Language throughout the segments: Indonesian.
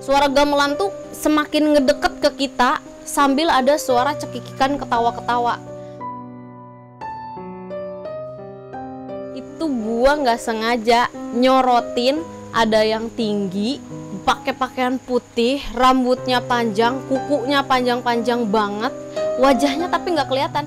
suara gamelan tuh semakin ngedeket ke kita sambil ada suara cekikikan ketawa-ketawa. Itu gua nggak sengaja nyorotin ada yang tinggi pakai pakaian putih rambutnya panjang kukunya panjang-panjang banget wajahnya tapi nggak kelihatan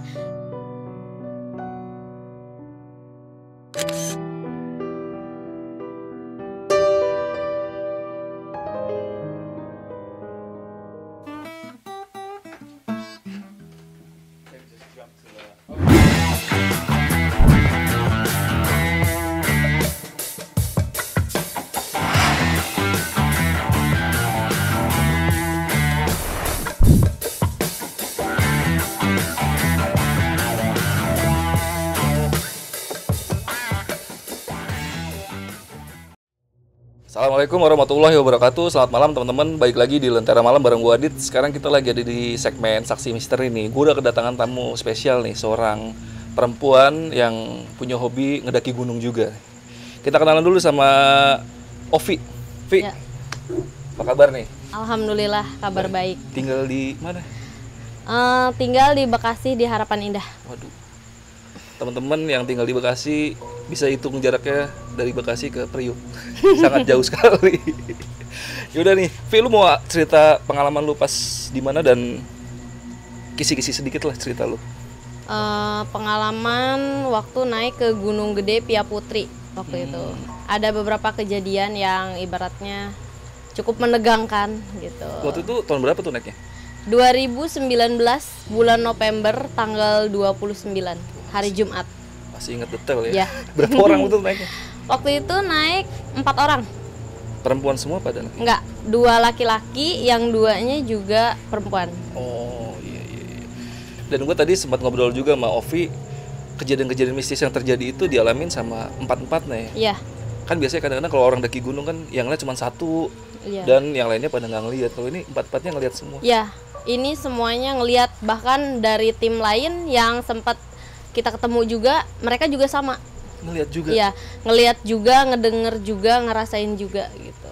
Assalamualaikum warahmatullahi wabarakatuh. Selamat malam teman-teman. Baik lagi di Lentera Malam bareng gua Adit. Sekarang kita lagi ada di segmen Saksi Misteri nih. Gua udah kedatangan tamu spesial nih, seorang perempuan yang punya hobi ngedaki gunung juga. Kita kenalan dulu sama Ovi. Vi, Ya. apa kabar nih? alhamdulillah kabar baik Tinggal di mana? Eh, tinggal di Bekasi di Harapan Indah Waduh. Teman-teman yang tinggal di Bekasi bisa hitung jaraknya dari Bekasi ke Priuk. Sangat jauh sekali. Yaudah nih, Vi lu mau cerita pengalaman lu pas di mana dan kisi-kisi sedikit lah cerita lu. Eh, pengalaman waktu naik ke Gunung Gede Pia Putri waktu itu ada beberapa kejadian yang ibaratnya cukup menegangkan gitu Waktu itu tahun berapa tuh naiknya? 2019 bulan November tanggal 29 hari Jumat Masih inget detail ya. Ya. Berapa orang itu naiknya? waktu itu naik empat orang Perempuan semua pada naik? enggak dua laki-laki yang duanya juga perempuan Oh iya iya. iya. Dan gue tadi sempat ngobrol juga sama Ovi kejadian-kejadian mistis yang terjadi itu dialamin sama empat-empatnya ya. iya Kan biasanya kadang-kadang kalau orang daki gunung kan yang lain cuma satu iya dan yang lainnya pada nggak ngeliat. Kalau ini empat-empatnya ngeliat semua. Ya, ini semuanya ngelihat bahkan dari tim lain yang sempat kita ketemu juga, mereka juga sama. Ngeliat juga. Iya, ngelihat juga, ngedenger juga, ngerasain juga gitu.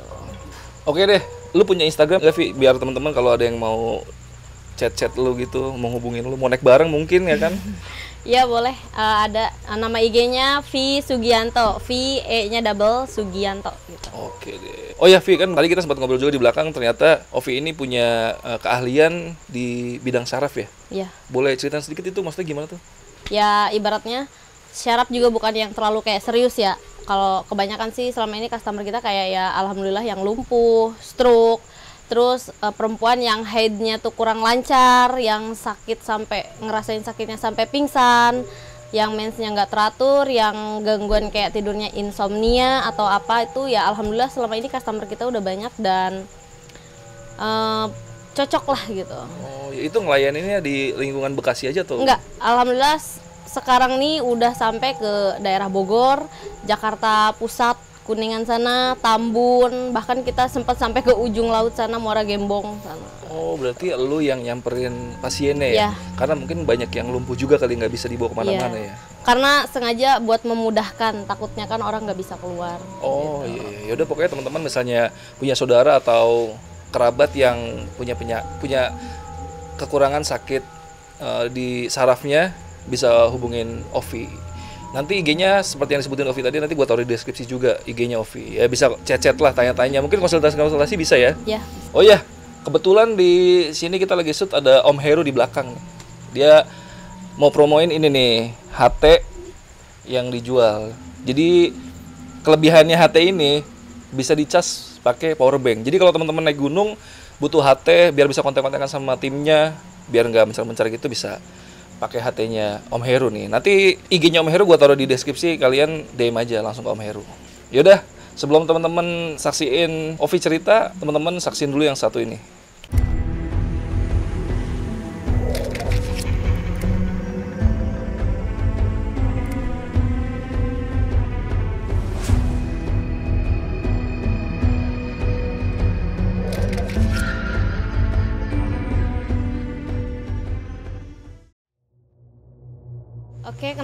Oke deh, lu punya Instagram gak Vi? Biar teman-teman kalau ada yang mau chat-chat lu gitu, mau hubungin lu, mau naik bareng mungkin ya kan? Iya boleh, Eh, ada eh, nama IG-nya V Sugianto, V E-nya double Sugianto gitu. Oke deh. Oh ya Vi, kan tadi kita sempat ngobrol juga di belakang ternyata Ovi ini punya eh, keahlian di bidang saraf ya. Iya, Boleh cerita sedikit itu maksudnya gimana tuh? ya ibaratnya syaraf juga bukan yang terlalu kayak serius ya. Kalau kebanyakan sih selama ini customer kita kayak ya alhamdulillah yang lumpuh, stroke, terus eh, perempuan yang headnya tuh kurang lancar, yang sakit sampai ngerasain sakitnya sampai pingsan, yang mensnya nggak teratur, yang gangguan kayak tidurnya insomnia atau apa itu ya alhamdulillah selama ini customer kita udah banyak dan eh, cocok lah gitu. Oh, ya itu ngelayaninnya di lingkungan Bekasi aja tuh? Enggak, alhamdulillah sekarang nih udah sampai ke daerah Bogor, Jakarta Pusat, Kuningan sana, Tambun, bahkan kita sempat sampai ke ujung laut sana Muara Gembong sana. Oh, berarti lu yang nyamperin pasiennya ya? Iya. Karena mungkin banyak yang lumpuh juga kali nggak bisa dibawa ke mana-mana Iya. ya? Karena sengaja buat memudahkan, takutnya kan orang nggak bisa keluar. Oh iya, iya. ya udah pokoknya teman-teman misalnya punya saudara atau kerabat yang punya punya punya kekurangan sakit eh, di sarafnya bisa hubungin Ovi. Nanti IG-nya seperti yang disebutin Ovi tadi nanti gua taruh di deskripsi juga IG-nya Ovi. Ya bisa chat-chat lah tanya-tanya. Mungkin konsultasi-konsultasi bisa ya. Ya, Oh iya, kebetulan di sini kita lagi shoot ada Om Heru di belakang. Dia mau promoin ini nih, HT yang dijual. Jadi kelebihannya HT ini bisa dicas pakai power bank. Jadi kalau teman-teman naik gunung butuh HT biar bisa kontak-kontakan sama timnya, biar nggak mencar-mencar gitu bisa pakai HT-nya Om Heru nih. Nanti IG-nya Om Heru gua taruh di deskripsi, kalian DM aja langsung ke Om Heru. Yaudah, sebelum teman-teman saksiin Ovi cerita, teman-teman saksiin dulu yang satu ini.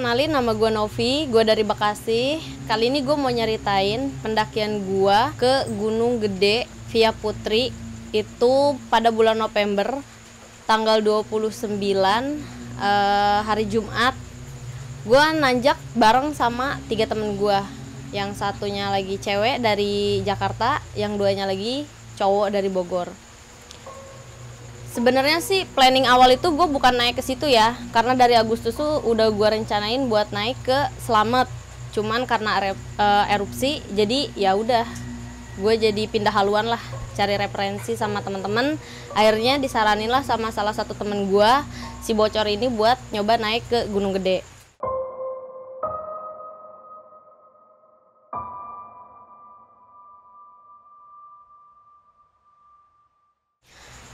Kenalin nama gue Novi, gue dari Bekasi. Kali ini gue mau nyeritain pendakian gue ke Gunung Gede via Putri itu pada bulan November tanggal 29 uh, hari Jumat. Gue nanjak bareng sama tiga temen gue yang satunya lagi cewek dari Jakarta yang duanya lagi cowok dari Bogor sebenarnya sih planning awal itu gue bukan naik ke situ ya. Karena dari Agustus tuh udah gue rencanain buat naik ke Slamet cuman karena uh, erupsi jadi ya udah. Gue jadi pindah haluan lah cari referensi sama teman-teman. Akhirnya disaranin lah sama salah satu temen gue si bocor ini buat nyoba naik ke Gunung Gede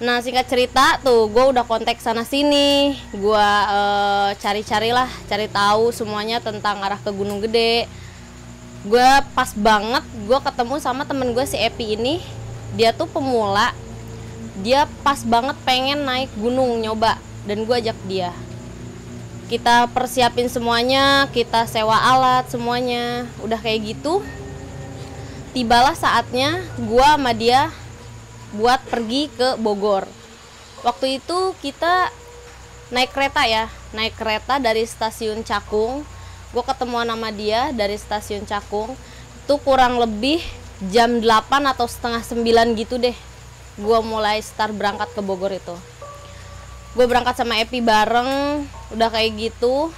Nah singkat cerita tuh gue udah kontak sana sini, gue uh, cari-cari lah, cari tahu semuanya tentang arah ke Gunung Gede. Gue pas banget gue ketemu sama temen gue si Epi ini, dia tuh pemula, dia pas banget pengen naik gunung nyoba dan gue ajak dia. Kita persiapin semuanya, kita sewa alat semuanya, udah kayak gitu. Tibalah saatnya gue sama dia buat pergi ke Bogor. Waktu itu kita naik kereta ya, naik kereta dari stasiun Cakung. Gue ketemu nama dia dari stasiun Cakung. Itu kurang lebih jam 8 atau setengah 9 gitu deh. Gue mulai start berangkat ke Bogor itu. Gue berangkat sama Epi bareng, udah kayak gitu.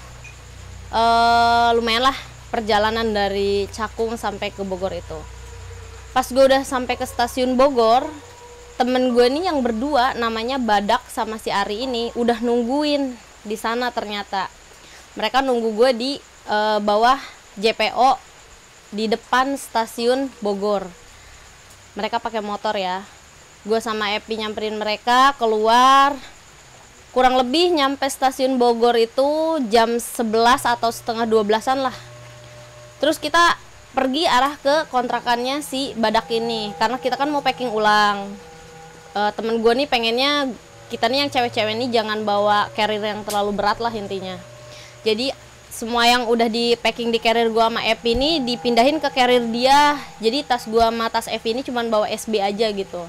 Uh, lumayan lah perjalanan dari Cakung sampai ke Bogor itu. Pas gue udah sampai ke stasiun Bogor, temen gue nih yang berdua namanya Badak sama si Ari ini udah nungguin di sana ternyata. Mereka nunggu gue di uh, bawah JPO di depan stasiun Bogor. Mereka pakai motor ya. Gue sama Epi nyamperin mereka keluar. Kurang lebih nyampe stasiun Bogor itu jam 11 atau setengah 12an lah. Terus kita pergi arah ke kontrakannya si Badak ini karena kita kan mau packing ulang uh, temen gue nih pengennya kita nih yang cewek-cewek nih jangan bawa carrier yang terlalu berat lah intinya. Jadi semua yang udah di packing di carrier gue sama Epi ini dipindahin ke carrier dia. Jadi tas gue sama tas Epi ini cuma bawa SB aja gitu.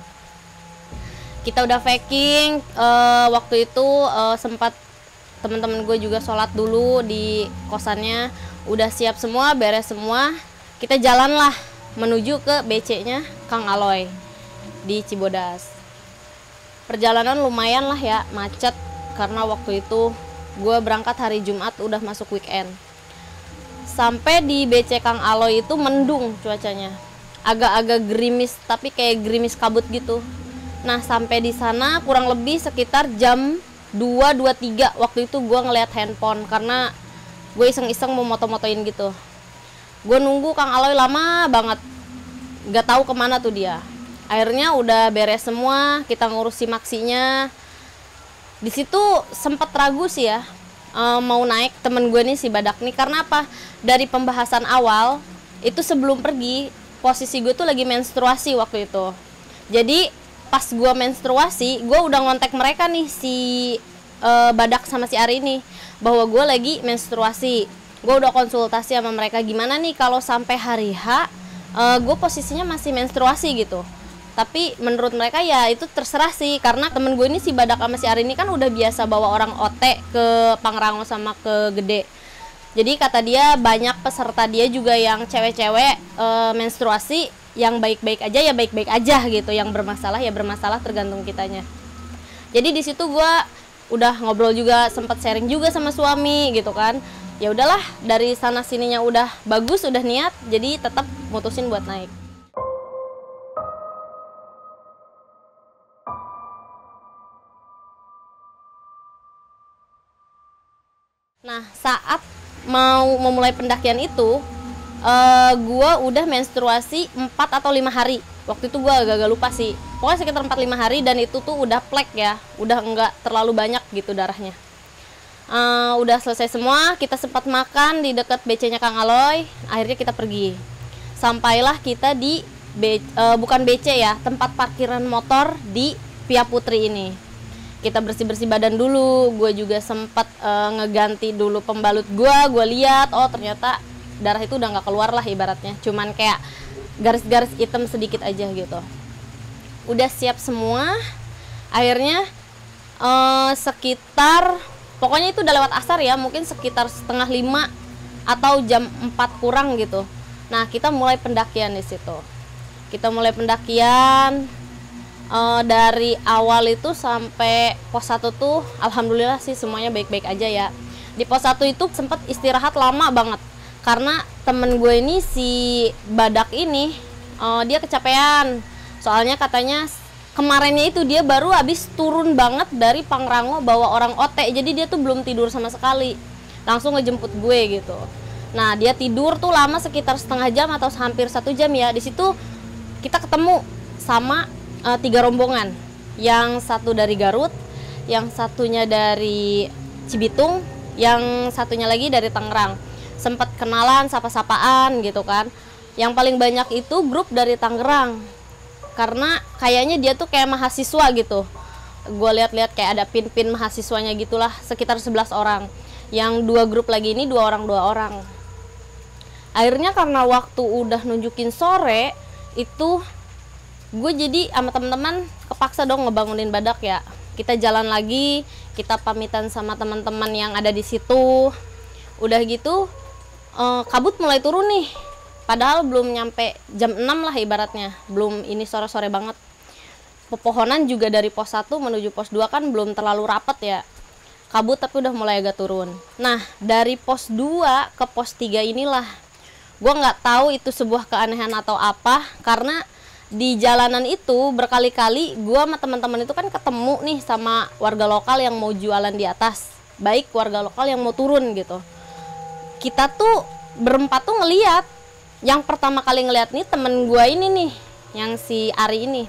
Kita udah packing uh, waktu itu uh, sempat teman-teman gue juga sholat dulu di kosannya. Udah siap semua beres semua. Kita jalan lah menuju ke BC nya Kang Aloy di Cibodas perjalanan lumayan lah ya macet. Karena waktu itu gue berangkat hari Jumat udah masuk weekend. Sampai di BC Kang Aloy itu mendung cuacanya. Agak-agak gerimis tapi kayak gerimis kabut gitu. Nah sampai di sana kurang lebih sekitar jam 2.23 waktu itu gue ngeliat handphone. Karena gue iseng-iseng mau moto-motoin gitu. Gue nunggu Kang Aloy lama banget. Gak tahu ke mana tuh dia akhirnya udah beres semua kita ngurusi maksinya. Di situ sempat ragu sih ya um, mau naik temen gue nih si badak nih. Karena apa? Dari pembahasan awal itu sebelum pergi posisi gue tuh lagi menstruasi waktu itu. Jadi pas gue menstruasi gue udah ngontek mereka nih si uh, badak sama si Ari ini bahwa gue lagi menstruasi. Gue udah konsultasi sama mereka gimana nih kalau sampai hari H uh, gue posisinya masih menstruasi gitu tapi menurut mereka ya itu terserah sih karena temen gue ini si Badak sama si Ari ini kan udah biasa bawa orang otek ke Pangrango sama ke Gede. Jadi kata dia banyak peserta dia juga yang cewek-cewek e, menstruasi yang baik-baik aja ya baik-baik aja gitu. Yang bermasalah ya bermasalah tergantung kitanya. Jadi di situ gue udah ngobrol juga sempat sharing juga sama suami gitu kan. Ya udahlah dari sana sininya udah bagus udah niat jadi tetap mutusin buat naik Nah, saat mau memulai pendakian itu, uh, gue udah menstruasi 4 atau lima hari. Waktu itu gue agak-agak lupa sih. Pokoknya sekitar 4-5 hari dan itu tuh udah plek ya, udah enggak terlalu banyak gitu darahnya. Uh, udah selesai semua, kita sempat makan di dekat BC-nya Kang Aloy. Akhirnya kita pergi. Sampailah kita di uh, bukan BC ya, tempat parkiran motor di Pia Putri ini kita bersih bersih badan dulu. Gue juga sempat uh, ngeganti dulu pembalut gue gue lihat oh ternyata darah itu udah nggak keluar lah ibaratnya. Cuman kayak garis-garis hitam sedikit aja gitu. Udah siap semua. Akhirnya eh, sekitar pokoknya itu udah lewat asar ya mungkin sekitar setengah lima atau jam 4 kurang gitu. Nah kita mulai pendakian di situ. Kita mulai pendakian eh, dari awal itu sampai pos 1 tuh alhamdulillah sih semuanya baik-baik aja ya. Di pos 1 itu sempat istirahat lama banget. Karena temen gue ini si badak ini eh, dia kecapean. Soalnya katanya kemarinnya itu dia baru habis turun banget dari Pangrango bawa orang OT jadi dia tuh belum tidur sama sekali. Langsung ngejemput gue gitu. Nah dia tidur tuh lama sekitar setengah jam atau hampir satu jam ya. Di situ kita ketemu sama eh, tiga rombongan. Yang satu dari Garut yang satunya dari Cibitung yang satunya lagi dari Tangerang. Sempat kenalan sapa-sapaan gitu kan. Yang paling banyak itu grup dari Tangerang. Karena kayaknya dia tuh kayak mahasiswa gitu. Gue lihat-lihat kayak ada pin-pin mahasiswanya gitulah sekitar 11 orang. Yang dua grup lagi ini dua orang dua orang. Akhirnya karena waktu udah nunjukin sore itu gue jadi sama teman-teman kepaksa dong ngebangunin badak ya. Kita jalan lagi kita pamitan sama teman-teman yang ada di situ. Udah gitu eh, kabut mulai turun nih. Padahal belum nyampe jam 6 lah ibaratnya. Belum ini sore-sore banget. Pepohonan juga dari pos 1 menuju pos 2 kan belum terlalu rapat ya. Kabut tapi udah mulai agak turun. Nah dari pos 2 ke pos 3 inilah. Gue nggak tahu itu sebuah keanehan atau apa karena di jalanan itu berkali-kali gue sama teman-teman itu kan ketemu nih sama warga lokal yang mau jualan di atas. Baik warga lokal yang mau turun gitu. Kita tuh berempat tuh ngeliat. Yang pertama kali ngeliat nih temen gue ini nih yang si Ari ini.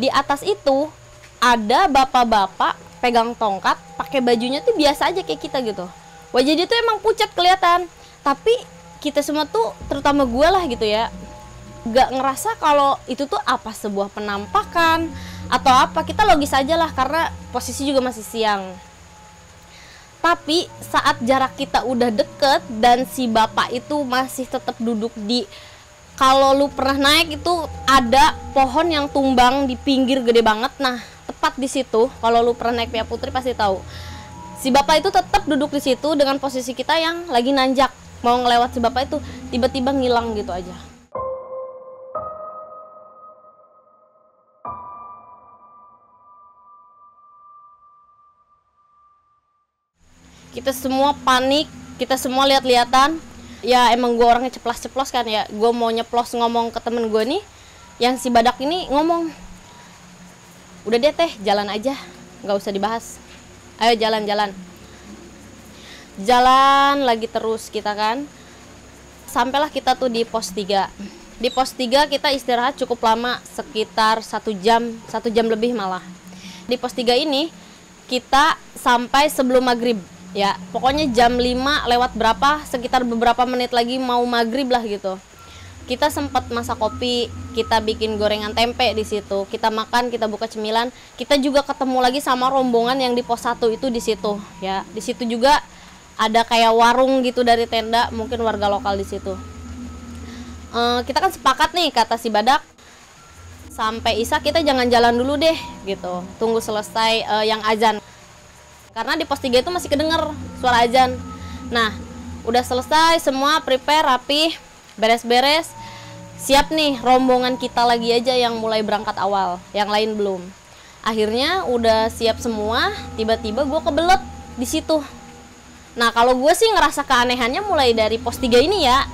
Di atas itu ada bapak-bapak pegang tongkat pakai bajunya tuh biasa aja kayak kita gitu. Wajah dia tuh emang pucat kelihatan. Tapi kita semua tuh terutama gue lah gitu ya gak ngerasa kalau itu tuh apa sebuah penampakan atau apa. Kita logis aja lah karena posisi juga masih siang. Tapi saat jarak kita udah deket dan si bapak itu masih tetap duduk di kalau lu pernah naik itu ada pohon yang tumbang di pinggir gede banget. Nah tepat di situ kalau lu pernah naik Pia Putri pasti tahu. Si bapak itu tetap duduk di situ dengan posisi kita yang lagi nanjak. Mau ngelewat si bapak itu tiba-tiba ngilang gitu aja kita semua panik kita semua lihat-lihatan ya emang gue orangnya ceplos-ceplos kan ya. Gue mau nyeplos ngomong ke temen gue nih yang si badak ini ngomong udah deh teh jalan aja nggak usah dibahas. Ayo jalan-jalan. Jalan lagi terus kita kan. Sampailah kita tuh di pos 3 di pos 3 kita istirahat cukup lama sekitar satu jam satu jam lebih malah. Di pos 3 ini kita sampai sebelum maghrib ya pokoknya jam 5 lewat berapa sekitar beberapa menit lagi mau maghrib lah gitu. Kita sempat masak kopi kita bikin gorengan tempe di situ kita makan kita buka cemilan. Kita juga ketemu lagi sama rombongan yang di pos 1 itu di situ ya. Di situ juga ada kayak warung gitu dari tenda mungkin warga lokal di situ. Eh, kita kan sepakat nih kata si badak sampai Isa kita jangan jalan dulu deh gitu. Tunggu selesai eh, yang azan karena di pos 3 itu masih kedenger suara azan. Nah udah selesai semua prepare rapi beres-beres. Siap nih rombongan kita lagi aja yang mulai berangkat awal yang lain belum. Akhirnya udah siap semua tiba-tiba gue kebelet di situ. Nah kalau gue sih ngerasa keanehannya mulai dari pos 3 ini ya.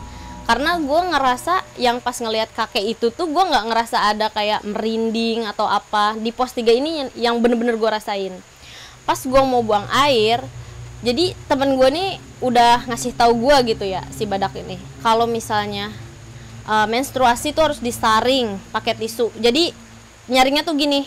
Karena gue ngerasa yang pas ngelihat kakek itu tuh gue nggak ngerasa ada kayak merinding atau apa di pos 3 ini yang bener-bener gue rasain pas gue mau buang air jadi temen gue nih udah ngasih tahu gue gitu ya si badak ini. Kalau misalnya uh, menstruasi tuh harus disaring pakai tisu. Jadi nyaringnya tuh gini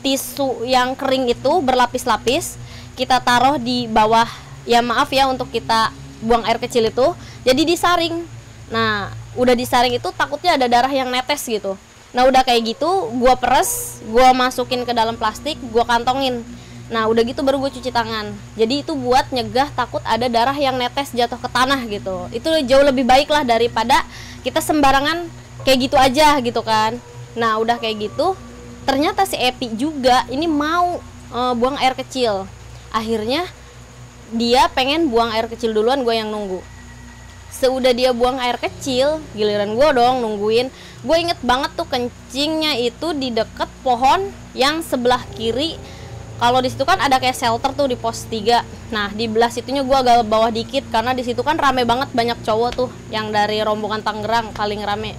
tisu yang kering itu berlapis-lapis kita taruh di bawah ya maaf ya untuk kita buang air kecil itu jadi disaring. Nah udah disaring itu takutnya ada darah yang netes gitu. Nah udah kayak gitu gua peres gua masukin ke dalam plastik gua kantongin nah udah gitu baru gue cuci tangan. Jadi itu buat nyegah takut ada darah yang netes jatuh ke tanah gitu. Itu jauh lebih baik lah daripada kita sembarangan kayak gitu aja gitu kan. Nah udah kayak gitu ternyata si Epi juga ini mau uh, buang air kecil. Akhirnya dia pengen buang air kecil duluan gue yang nunggu. Seudah dia buang air kecil giliran gue dong nungguin. Gue inget banget tuh kencingnya itu di deket pohon yang sebelah kiri kalau di situ kan ada kayak shelter tuh di pos 3 nah di belah situnya gue agak bawah dikit karena di situ kan rame banget banyak cowok tuh yang dari rombongan Tangerang paling rame.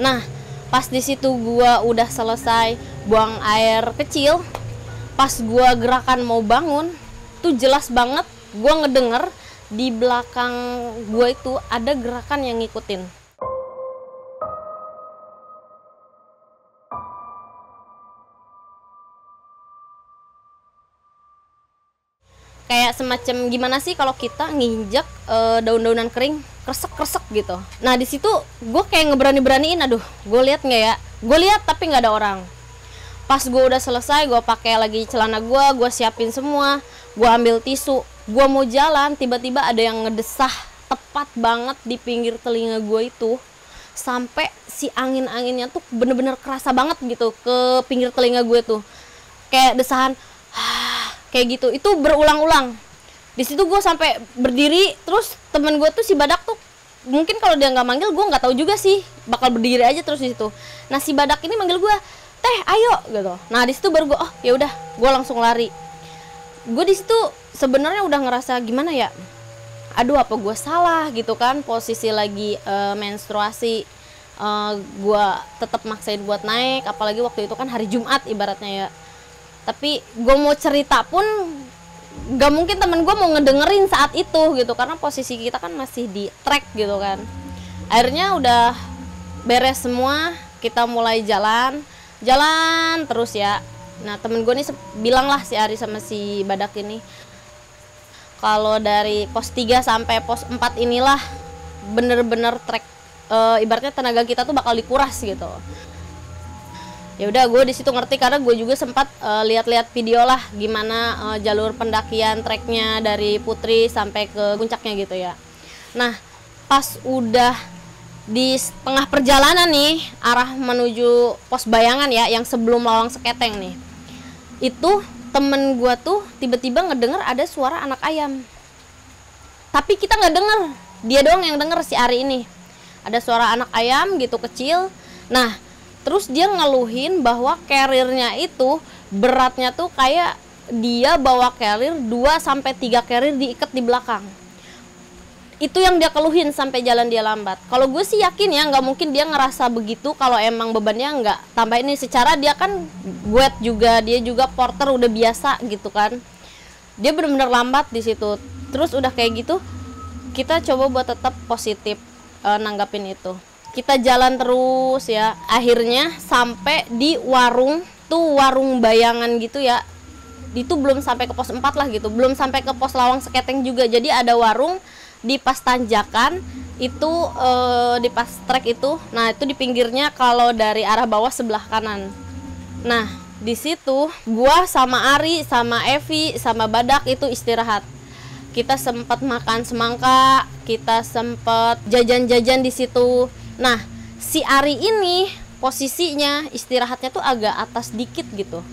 Nah pas di situ gue udah selesai buang air kecil pas gue gerakan mau bangun tuh jelas banget gue ngedenger di belakang gue itu ada gerakan yang ngikutin kayak semacam gimana sih kalau kita nginjek e, daun-daunan kering kresek-kresek gitu. Nah di situ gue kayak ngeberani-beraniin, aduh, gue lihat nggak ya? Gue lihat tapi nggak ada orang. Pas gue udah selesai, gue pakai lagi celana gue, gue siapin semua, gue ambil tisu, gue mau jalan tiba-tiba ada yang ngedesah tepat banget di pinggir telinga gue itu sampai si angin-anginnya tuh bener-bener kerasa banget gitu ke pinggir telinga gue tuh kayak desahan kayak gitu. Itu berulang-ulang. Di situ gue sampai berdiri terus temen gue tuh si badak tuh mungkin kalau dia nggak manggil gue nggak tahu juga sih. Bakal berdiri aja terus di situ. Nah si badak ini manggil gue teh ayo gitu. Nah di situ baru gue oh ya udah. Gue langsung lari. Gue di situ sebenarnya udah ngerasa gimana ya? Aduh apa gue salah? gitu kan posisi lagi uh, menstruasi uh, eh, gue tetap maksain buat naik apalagi waktu itu kan hari Jumat ibaratnya ya tapi gue mau cerita pun gak mungkin temen gue mau ngedengerin saat itu gitu. Karena posisi kita kan masih di track gitu kan. Akhirnya udah beres semua kita mulai jalan. Jalan terus ya. Nah temen gue nih bilang lah si Ari sama si Badak ini kalau dari pos 3 sampai pos 4 inilah bener-bener trek e, ibaratnya tenaga kita tuh bakal dikuras gitu ya udah gue di situ ngerti karena gue juga sempat e, lihat-lihat video lah gimana e, jalur pendakian treknya dari Putri sampai ke puncaknya gitu ya. Nah pas udah di tengah perjalanan nih arah menuju pos bayangan ya yang sebelum lawang seketeng nih itu temen gue tuh tiba-tiba ngedenger ada suara anak ayam. Tapi kita nggak denger dia doang yang denger si Ari ini. Ada suara anak ayam gitu kecil. Nah terus dia ngeluhin bahwa carriernya itu beratnya tuh kayak dia bawa carrier 2 sampai 3 carrier diikat di belakang. Itu yang dia keluhin sampai jalan dia lambat. Kalau gue sih yakin ya nggak mungkin dia ngerasa begitu kalau emang bebannya nggak tambah ini. Secara dia kan buat juga dia juga porter udah biasa gitu kan. Dia benar-benar lambat di situ. Terus udah kayak gitu kita coba buat tetap positif uh, nanggapin itu kita jalan terus ya. Akhirnya sampai di warung tuh warung bayangan gitu ya. Itu belum sampai ke pos 4 lah gitu. Belum sampai ke pos lawang seketeng juga. Jadi ada warung di pas tanjakan. Itu uh, di pas trek itu. Nah itu di pinggirnya kalau dari arah bawah sebelah kanan. Nah di situ gua sama Ari sama Evi sama Badak itu istirahat. Kita sempat makan semangka kita sempat jajan-jajan di situ nah si Ari ini posisinya istirahatnya tuh agak atas dikit gitu.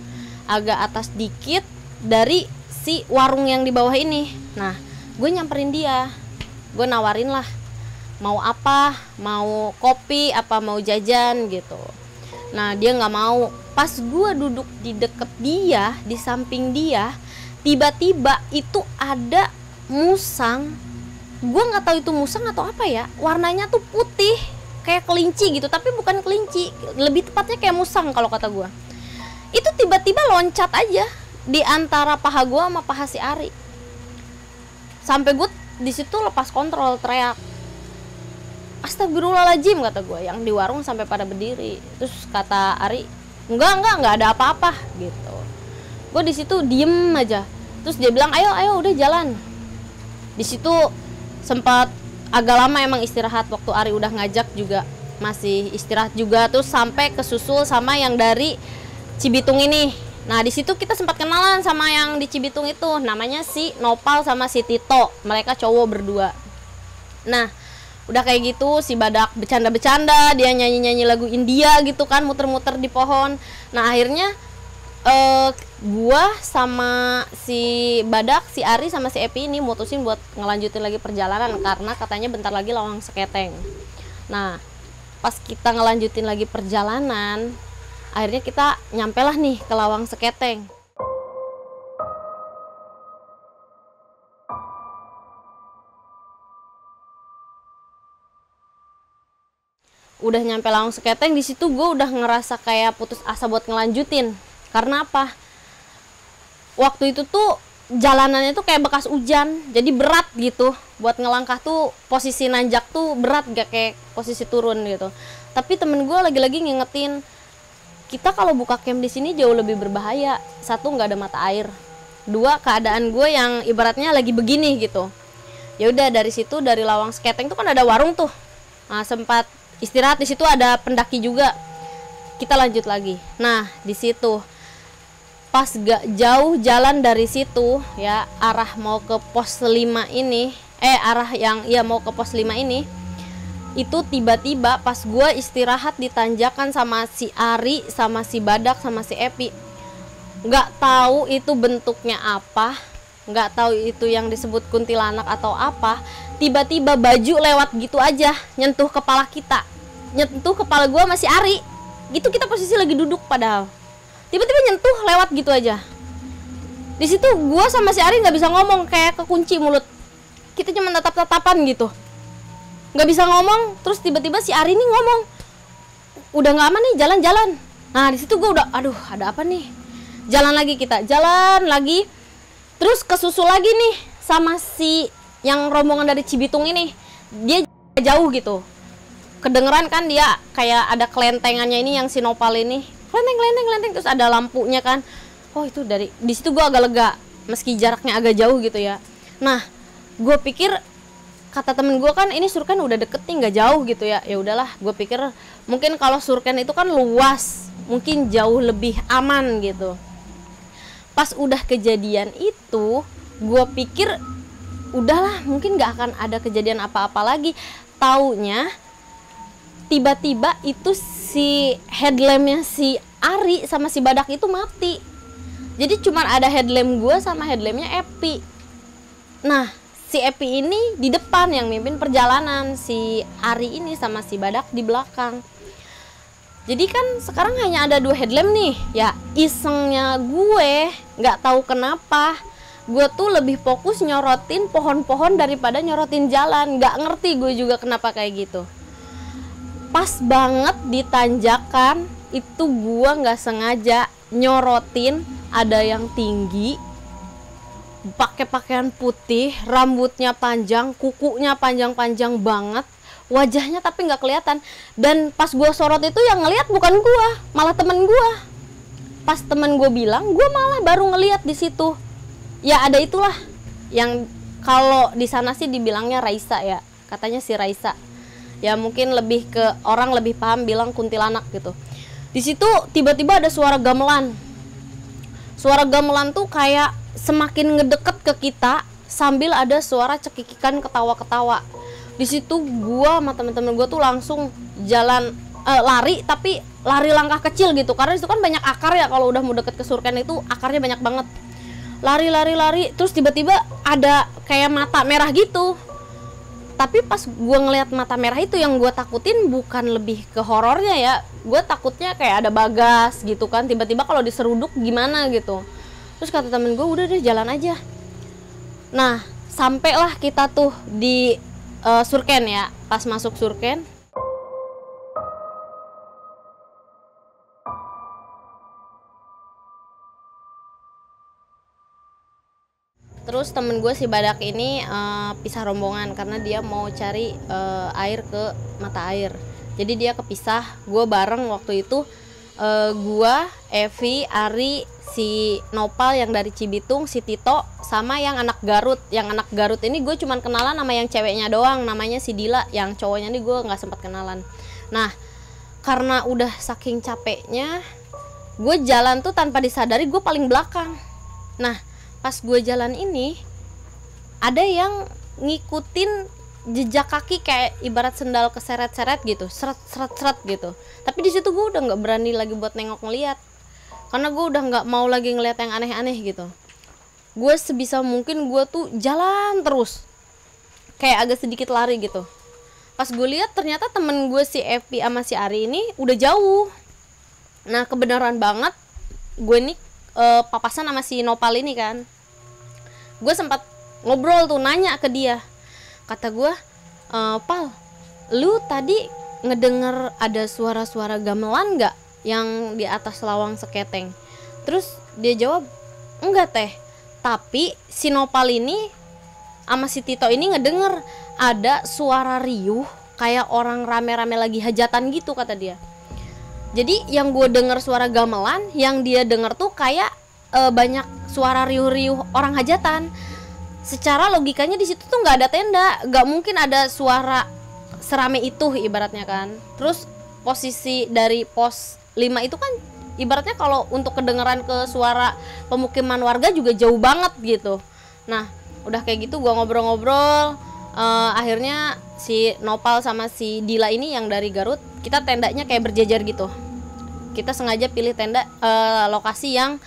Agak atas dikit dari si warung yang di bawah ini. Nah gue nyamperin dia. Gue nawarin lah mau apa mau kopi apa mau jajan gitu. Nah dia nggak mau. Pas gue duduk di deket dia di samping dia tiba-tiba itu ada musang. Gue nggak tahu itu musang atau apa ya. Warnanya tuh putih kayak kelinci gitu tapi bukan kelinci. Lebih tepatnya kayak musang kalau kata gue itu tiba-tiba loncat aja di antara paha gue sama paha si Ari. Sampai gue di situ lepas kontrol teriak Astagfirullahaladzim kata gue yang di warung sampai pada berdiri. Terus kata Ari enggak enggak enggak ada apa-apa gitu. Gue di situ diem aja. Terus dia bilang ayo ayo udah jalan. Di situ sempat agak lama emang istirahat waktu Ari udah ngajak juga masih istirahat juga terus sampai kesusul sama yang dari Cibitung ini Nah, di situ kita sempat kenalan sama yang di Cibitung itu, namanya si Nopal sama si Tito. Mereka cowok berdua. Nah, udah kayak gitu si badak bercanda-bercanda dia nyanyi-nyanyi lagu India gitu kan muter-muter di pohon nah akhirnya eh gua sama si badak si Ari sama si Epi ini mutusin buat ngelanjutin lagi perjalanan karena katanya bentar lagi lawang seketeng. Nah pas kita ngelanjutin lagi perjalanan akhirnya kita nyampe lah nih ke lawang seketeng. Udah nyampe Lawang Seketeng di situ gue udah ngerasa kayak putus asa buat ngelanjutin karena apa? Waktu itu tuh jalanannya tuh kayak bekas hujan jadi berat gitu. Buat ngelangkah tuh posisi nanjak tuh berat gak kayak posisi turun gitu. Tapi temen gue lagi-lagi ngingetin kita kalau buka camp di sini jauh lebih berbahaya. Satu nggak ada mata air. Dua keadaan gue yang ibaratnya lagi begini gitu. Ya udah dari situ dari Lawang Seketeng tuh kan ada warung tuh. Nah, sempat istirahat di situ ada pendaki juga. Kita lanjut lagi. Nah di situ pas gak jauh jalan dari situ ya arah mau ke pos 5 ini eh arah yang ya mau ke pos 5 ini itu tiba-tiba pas gua istirahat di tanjakan sama si Ari sama si Badak sama si Epi. Nggak tahu itu bentuknya apa nggak tahu itu yang disebut kuntilanak atau apa tiba-tiba baju lewat gitu aja nyentuh kepala kita. Nyentuh kepala gua masih Ari. Gitu kita posisi lagi duduk padahal tiba-tiba nyentuh lewat gitu aja. Di situ gua sama si Ari nggak bisa ngomong kayak kekunci mulut. Kita cuma tatap-tatapan gitu. Nggak bisa ngomong terus tiba-tiba si Ari ini ngomong udah nggak aman nih jalan-jalan. Nah di situ gua udah aduh ada apa nih? Jalan lagi kita jalan lagi. Terus kesusul lagi nih sama si yang rombongan dari Cibitung ini. Dia jauh gitu. Kedengeran kan dia kayak ada kelentengannya ini yang sinopal ini kelenteng kelenteng kelenteng terus ada lampunya kan. Oh itu dari di situ gue agak lega meski jaraknya agak jauh gitu ya. Nah gue pikir kata temen gue kan ini surken udah deket nih nggak jauh gitu ya. Ya udahlah gue pikir mungkin kalau surken itu kan luas mungkin jauh lebih aman gitu. Pas udah kejadian itu gue pikir udahlah mungkin nggak akan ada kejadian apa-apa lagi. Taunya tiba-tiba itu si headlampnya si Ari sama si Badak itu mati. Jadi cuma ada headlamp gue sama headlampnya Epi. Nah si Epi ini di depan yang mimpin perjalanan si Ari ini sama si Badak di belakang. Jadi kan sekarang hanya ada dua headlamp nih ya isengnya gue nggak tahu kenapa gue tuh lebih fokus nyorotin pohon-pohon daripada nyorotin jalan. Nggak ngerti gue juga kenapa kayak gitu pas banget di tanjakan itu gua nggak sengaja nyorotin ada yang tinggi pakai pakaian putih rambutnya panjang kukunya panjang-panjang banget wajahnya tapi nggak kelihatan. Dan pas gua sorot itu yang ngelihat bukan gua malah temen gua. Pas temen gue bilang gua malah baru ngelihat di situ. Ya ada itulah yang kalau di sana sih dibilangnya Raisa ya katanya si Raisa ya mungkin lebih ke orang lebih paham bilang kuntilanak gitu. Di situ tiba-tiba ada suara gamelan. Suara gamelan tuh kayak semakin ngedeket ke kita sambil ada suara cekikikan ketawa-ketawa. Di situ gua sama temen-temen gua tuh langsung jalan uh, lari tapi lari langkah kecil gitu. Karena itu kan banyak akar ya kalau udah mau deket ke surken itu akarnya banyak banget. Lari lari lari terus tiba-tiba ada kayak mata merah gitu tapi pas gue ngelihat mata merah itu yang gue takutin bukan lebih ke horornya ya. Gue takutnya kayak ada bagas gitu kan. Tiba-tiba kalau diseruduk gimana gitu. Terus kata temen gue udah deh jalan aja. Nah sampailah kita tuh di uh, surken ya. Pas masuk surken terus temen gue si badak ini uh, pisah rombongan karena dia mau cari uh, air ke mata air. Jadi dia kepisah gue bareng waktu itu uh, gue Evi Ari si Nopal yang dari Cibitung si Tito sama yang anak Garut. Yang anak Garut ini gue cuman kenalan sama yang ceweknya doang namanya si Dila. Yang cowoknya ini gue nggak sempat kenalan. Nah karena udah saking capeknya gue jalan tuh tanpa disadari gue paling belakang. Nah pas gue jalan ini ada yang ngikutin jejak kaki kayak ibarat sendal keseret-seret gitu seret seret seret gitu. Tapi di situ gue udah nggak berani lagi buat nengok ngeliat karena gue udah nggak mau lagi ngeliat yang aneh-aneh gitu. Gue sebisa mungkin gue tuh jalan terus kayak agak sedikit lari gitu. Pas gue lihat ternyata temen gue si Evi sama si Ari ini udah jauh. Nah kebenaran banget gue nih eh, papasan sama si Nopal ini kan. Gue sempat ngobrol tuh nanya ke dia. Kata gue "Eh, pal lu tadi ngedenger ada suara-suara gamelan nggak yang di atas lawang seketeng? Terus dia jawab enggak teh. Tapi si Nopal ini sama si Tito ini ngedenger ada suara riuh kayak orang rame-rame lagi hajatan gitu kata dia jadi yang gue denger suara gamelan yang dia denger tuh kayak eh, banyak suara riuh-riuh orang hajatan. Secara logikanya di situ tuh nggak ada tenda nggak mungkin ada suara serame itu ibaratnya kan. Terus posisi dari pos 5 itu kan ibaratnya kalau untuk kedengeran ke suara pemukiman warga juga jauh banget gitu. Nah udah kayak gitu gua ngobrol-ngobrol eh, akhirnya si Nopal sama si Dila ini yang dari Garut kita tendanya kayak berjejer gitu. Kita sengaja pilih tenda eh, lokasi yang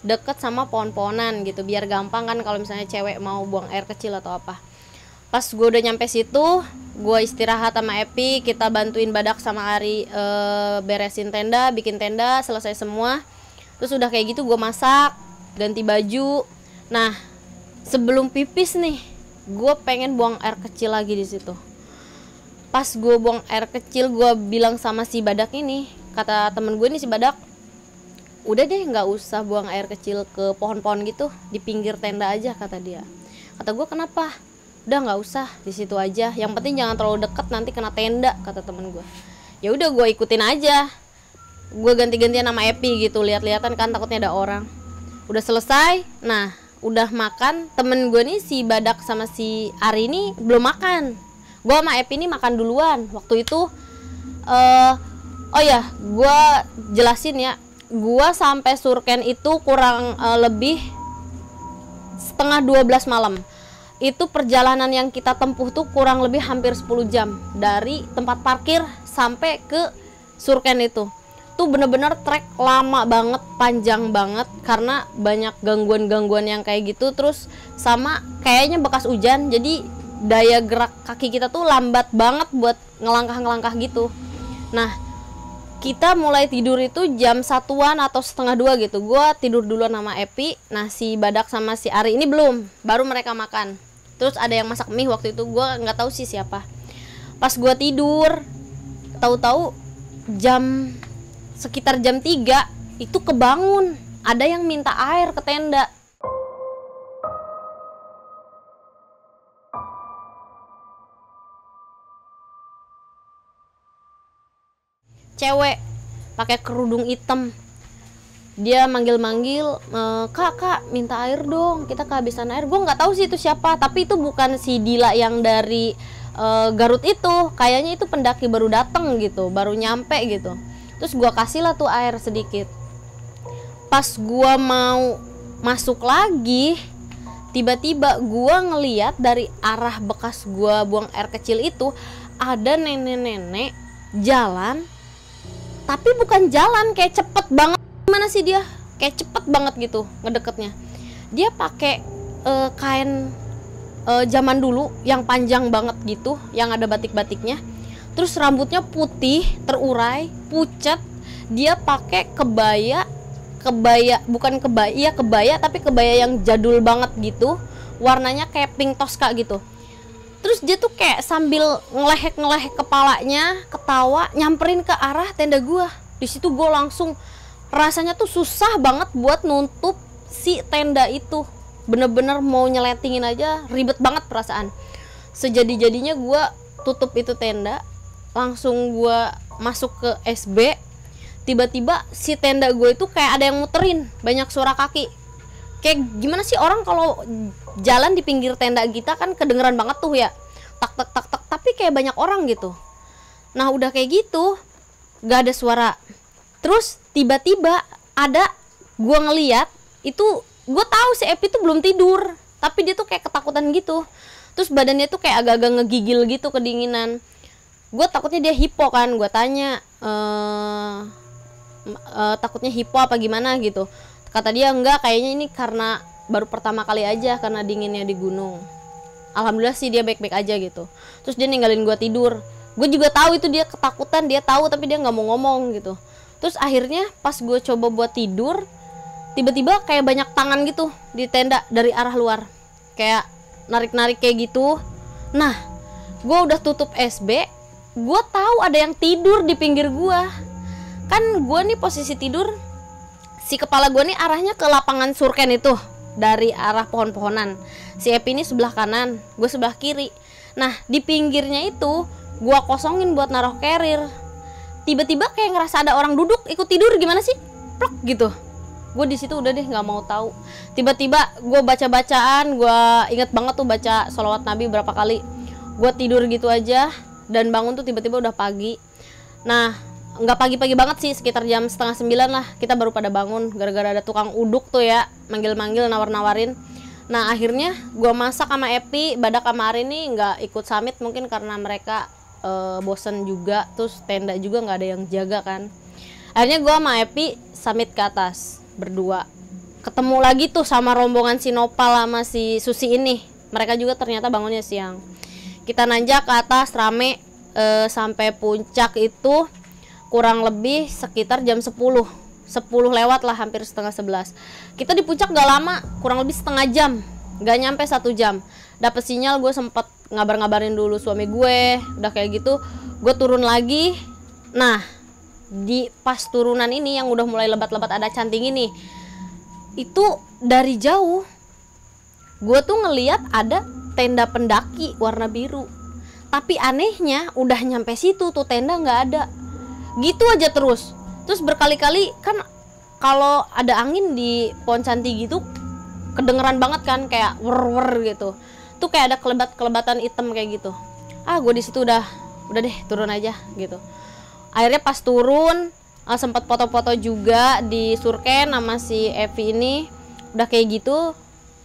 deket sama pohon-pohonan gitu biar gampang kan kalau misalnya cewek mau buang air kecil atau apa. Pas gue udah nyampe situ gue istirahat sama Epi kita bantuin badak sama Ari eh, beresin tenda bikin tenda selesai semua. Terus udah kayak gitu gue masak ganti baju. Nah sebelum pipis nih gue pengen buang air kecil lagi di situ. Pas gue buang air kecil gue bilang sama si badak ini kata temen gue nih si badak udah deh nggak usah buang air kecil ke pohon-pohon gitu di pinggir tenda aja kata dia. Kata gue kenapa? Udah nggak usah di situ aja. Yang penting jangan terlalu deket nanti kena tenda kata temen gue ya udah gue ikutin aja. Gue ganti-gantian sama Epi gitu lihat-lihatan kan takutnya ada orang. Udah selesai? Nah udah makan temen gue nih si badak sama si Ari ini belum makan. Gue sama Epi ini makan duluan. Waktu itu eh oh ya gue jelasin ya. Gue sampai Surken itu kurang eh, lebih setengah 12 malam. Itu perjalanan yang kita tempuh tuh kurang lebih hampir 10 jam. Dari tempat parkir sampai ke Surken itu tuh bener-bener trek lama banget panjang banget karena banyak gangguan-gangguan yang kayak gitu terus sama kayaknya bekas hujan jadi daya gerak kaki kita tuh lambat banget buat ngelangkah-ngelangkah gitu. Nah kita mulai tidur itu jam satuan atau setengah dua gitu. Gue tidur duluan sama Epi nah si Badak sama si Ari ini belum baru mereka makan. Terus ada yang masak mie waktu itu gue nggak tahu sih siapa. Pas gue tidur tahu-tahu jam sekitar jam 3 itu kebangun. Ada yang minta air ke tenda. Cewek pakai kerudung hitam. Dia manggil-manggil "E, kak kak minta air dong. Kita kehabisan air. Gue nggak tahu sih itu siapa tapi itu bukan si Dila yang dari e, Garut itu. Kayaknya itu pendaki baru datang gitu baru nyampe gitu terus gue kasih lah tuh air sedikit. Pas gue mau masuk lagi tiba-tiba gue ngeliat dari arah bekas gue buang air kecil itu ada nenek-nenek jalan tapi bukan jalan kayak cepet banget. Gimana sih dia? Kayak cepet banget gitu ngedeketnya. Dia pakai eh, kain eh, zaman dulu yang panjang banget gitu yang ada batik-batiknya terus rambutnya putih terurai pucat. Dia pakai kebaya kebaya bukan kebaya iya kebaya tapi kebaya yang jadul banget gitu. Warnanya kayak pink toska gitu. Terus dia tuh kayak sambil ngelehek ngelehek kepalanya ketawa nyamperin ke arah tenda gua. Di situ gua langsung rasanya tuh susah banget buat nutup si tenda itu. Bener-bener mau nyeletingin aja ribet banget perasaan. Sejadi-jadinya gua tutup itu tenda langsung gua masuk ke SB tiba-tiba si tenda gue itu kayak ada yang muterin banyak suara kaki. Kayak gimana sih orang kalau jalan di pinggir tenda kita kan kedengeran banget tuh ya tak tak tak tak tapi kayak banyak orang gitu. Nah udah kayak gitu gak ada suara. Terus tiba-tiba ada gua ngeliat itu gue tahu si Epi tuh belum tidur tapi dia tuh kayak ketakutan gitu. Terus badannya tuh kayak agak-agak ngegigil gitu kedinginan gue takutnya dia hipo kan gue tanya eh eh, takutnya hipo apa gimana? gitu. Kata dia enggak kayaknya ini karena baru pertama kali aja karena dinginnya di gunung. Alhamdulillah sih dia baik-baik aja gitu. Terus dia ninggalin gue tidur. Gue juga tahu itu dia ketakutan dia tahu tapi dia nggak mau ngomong gitu. Terus akhirnya pas gue coba buat tidur tiba-tiba kayak banyak tangan gitu di tenda dari arah luar. Kayak narik-narik kayak gitu. Nah gue udah tutup SB gue tahu ada yang tidur di pinggir gue kan gue nih posisi tidur si kepala gue nih arahnya ke lapangan surken itu dari arah pohon-pohonan. Si Epi ini sebelah kanan gue sebelah kiri. Nah di pinggirnya itu gue kosongin buat naruh carrier. Tiba-tiba kayak ngerasa ada orang duduk ikut tidur gimana sih? Plok gitu. Gue di situ udah deh nggak mau tahu. Tiba-tiba gue baca bacaan gue inget banget tuh baca sholawat nabi berapa kali. Gue tidur gitu aja dan bangun tuh tiba-tiba udah pagi. Nah nggak pagi-pagi banget sih sekitar jam setengah sembilan lah kita baru pada bangun gara-gara ada tukang uduk tuh ya manggil-manggil nawar-nawarin. Nah akhirnya gue masak sama Epi badak sama nih nggak ikut summit mungkin karena mereka eh, bosen juga terus tenda juga nggak ada yang jaga kan. Akhirnya gue sama Epi summit ke atas berdua. Ketemu lagi tuh sama rombongan si Nopal sama si Susi ini. Mereka juga ternyata bangunnya siang kita nanjak ke atas rame eh, sampai puncak itu kurang lebih sekitar jam 10 10 lewat lah hampir setengah 11 kita di puncak gak lama kurang lebih setengah jam. Gak nyampe satu jam. Dapet sinyal gue sempet ngabar-ngabarin dulu suami gue udah kayak gitu. Gue turun lagi. Nah di pas turunan ini yang udah mulai lebat-lebat ada canting ini itu dari jauh gue tuh ngeliat ada tenda pendaki warna biru. Tapi anehnya udah nyampe situ tuh tenda nggak ada. Gitu aja terus. Terus berkali-kali kan kalau ada angin di pohon cantik gitu kedengeran banget kan kayak wer wer gitu. Tuh kayak ada kelebat kelebatan hitam kayak gitu. Ah gue di situ udah udah deh turun aja gitu. Akhirnya pas turun uh, sempat foto-foto juga di Surken sama si Evi ini. Udah kayak gitu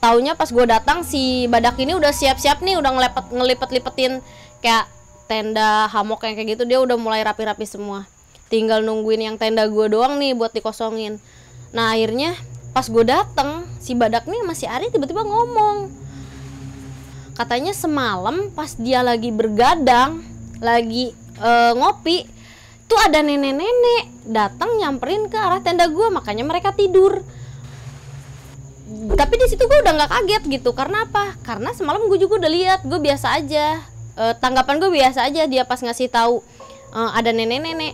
taunya pas gue datang si badak ini udah siap-siap nih udah ngelepet ngelipet-lipetin kayak tenda hamok yang kayak gitu dia udah mulai rapi-rapi semua. Tinggal nungguin yang tenda gue doang nih buat dikosongin. Nah akhirnya pas gue dateng si badak nih masih Ari tiba-tiba ngomong. Katanya semalam pas dia lagi bergadang lagi eh, ngopi tuh ada nenek-nenek datang nyamperin ke arah tenda gue makanya mereka tidur tapi di situ gue udah nggak kaget gitu. Karena apa? Karena semalam gue juga udah lihat gue biasa aja. Eh, tanggapan gue biasa aja dia pas ngasih tahu eh, ada nenek-nenek.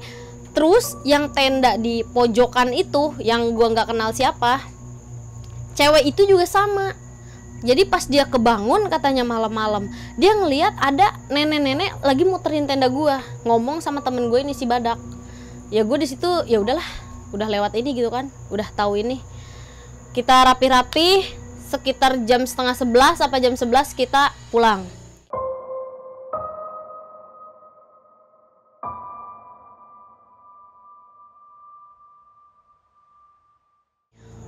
Terus yang tenda di pojokan itu yang gue nggak kenal siapa cewek itu juga sama. Jadi pas dia kebangun katanya malam-malam dia ngelihat ada nenek-nenek lagi muterin tenda gue ngomong sama temen gue ini si badak. Ya gue di situ ya udahlah udah lewat ini gitu kan. Udah tahu ini kita rapi-rapi sekitar jam setengah sebelas sampai jam 11 kita pulang.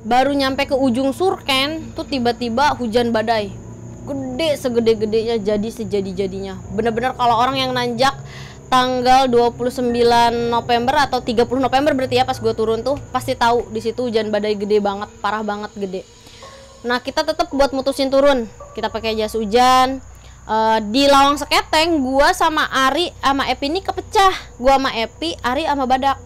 Baru nyampe ke ujung Surken tuh tiba-tiba hujan badai. Gede segede-gedenya jadi sejadi-jadinya. Bener-bener kalau orang yang nanjak tanggal 29 November atau 30 November berarti ya pas gue turun tuh pasti tahu di situ hujan badai gede banget parah banget gede. Nah kita tetap buat mutusin turun. Kita pakai jas hujan. Eh, di lawang seketeng gua sama Ari sama Epi ini kepecah. Gua sama Epi Ari sama Badak.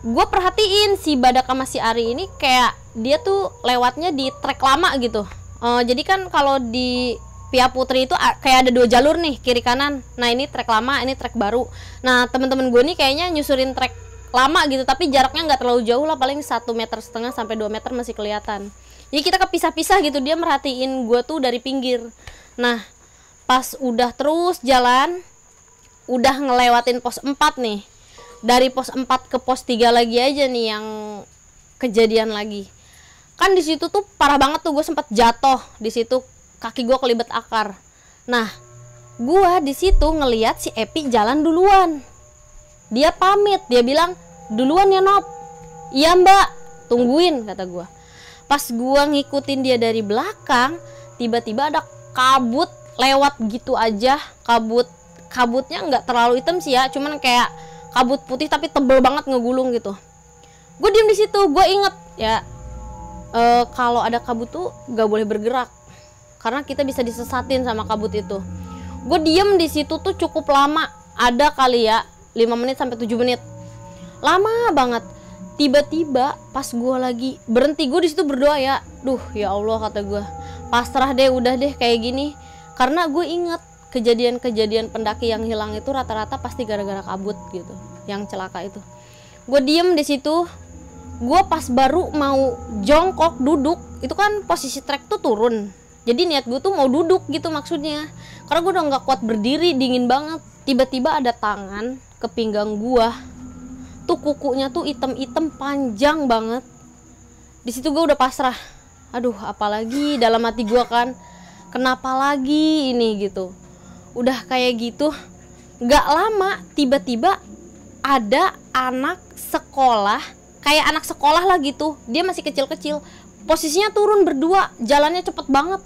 Gue perhatiin si Badak sama si Ari ini kayak dia tuh lewatnya di trek lama gitu. Eh, jadi kan kalau di Pia Putri itu kayak ada dua jalur nih kiri kanan. Nah ini trek lama ini trek baru. Nah temen-temen gue nih kayaknya nyusurin trek lama gitu tapi jaraknya nggak terlalu jauh lah paling satu meter setengah sampai 2 meter masih kelihatan. Jadi kita kepisah-pisah gitu dia merhatiin gue tuh dari pinggir. Nah pas udah terus jalan udah ngelewatin pos 4 nih. Dari pos 4 ke pos 3 lagi aja nih yang kejadian lagi. Kan di situ tuh parah banget tuh gue sempat jatuh di situ kaki gue kelibet akar. Nah gue di situ ngeliat si Epi jalan duluan. Dia pamit dia bilang duluan ya Nop iya mbak. Tungguin kata gue pas gue ngikutin dia dari belakang tiba-tiba ada kabut lewat gitu aja. Kabut kabutnya nggak terlalu hitam sih ya cuman kayak kabut putih tapi tebel banget ngegulung gitu. Gue diem di situ gue inget ya eh, kalau ada kabut tuh nggak boleh bergerak karena kita bisa disesatin sama kabut itu. Gue diem di situ tuh cukup lama. Ada kali ya 5 menit sampai 7 menit. Lama banget. Tiba-tiba pas gue lagi berhenti gue di situ berdoa ya. Duh ya Allah kata gue pasrah deh udah deh kayak gini. Karena gue inget kejadian-kejadian pendaki yang hilang itu rata-rata pasti gara-gara kabut gitu yang celaka itu. Gue diem di situ. Gue pas baru mau jongkok duduk itu kan posisi trek tuh turun jadi niat gue tuh mau duduk gitu maksudnya. Karena gue udah nggak kuat berdiri dingin banget. Tiba-tiba ada tangan ke pinggang gue tuh kukunya tuh item-item panjang banget. Di situ gue udah pasrah. Aduh apalagi dalam hati gue kan kenapa lagi ini gitu. Udah kayak gitu nggak lama tiba-tiba ada anak sekolah kayak anak sekolah lah gitu. Dia masih kecil-kecil. Posisinya turun berdua jalannya cepet banget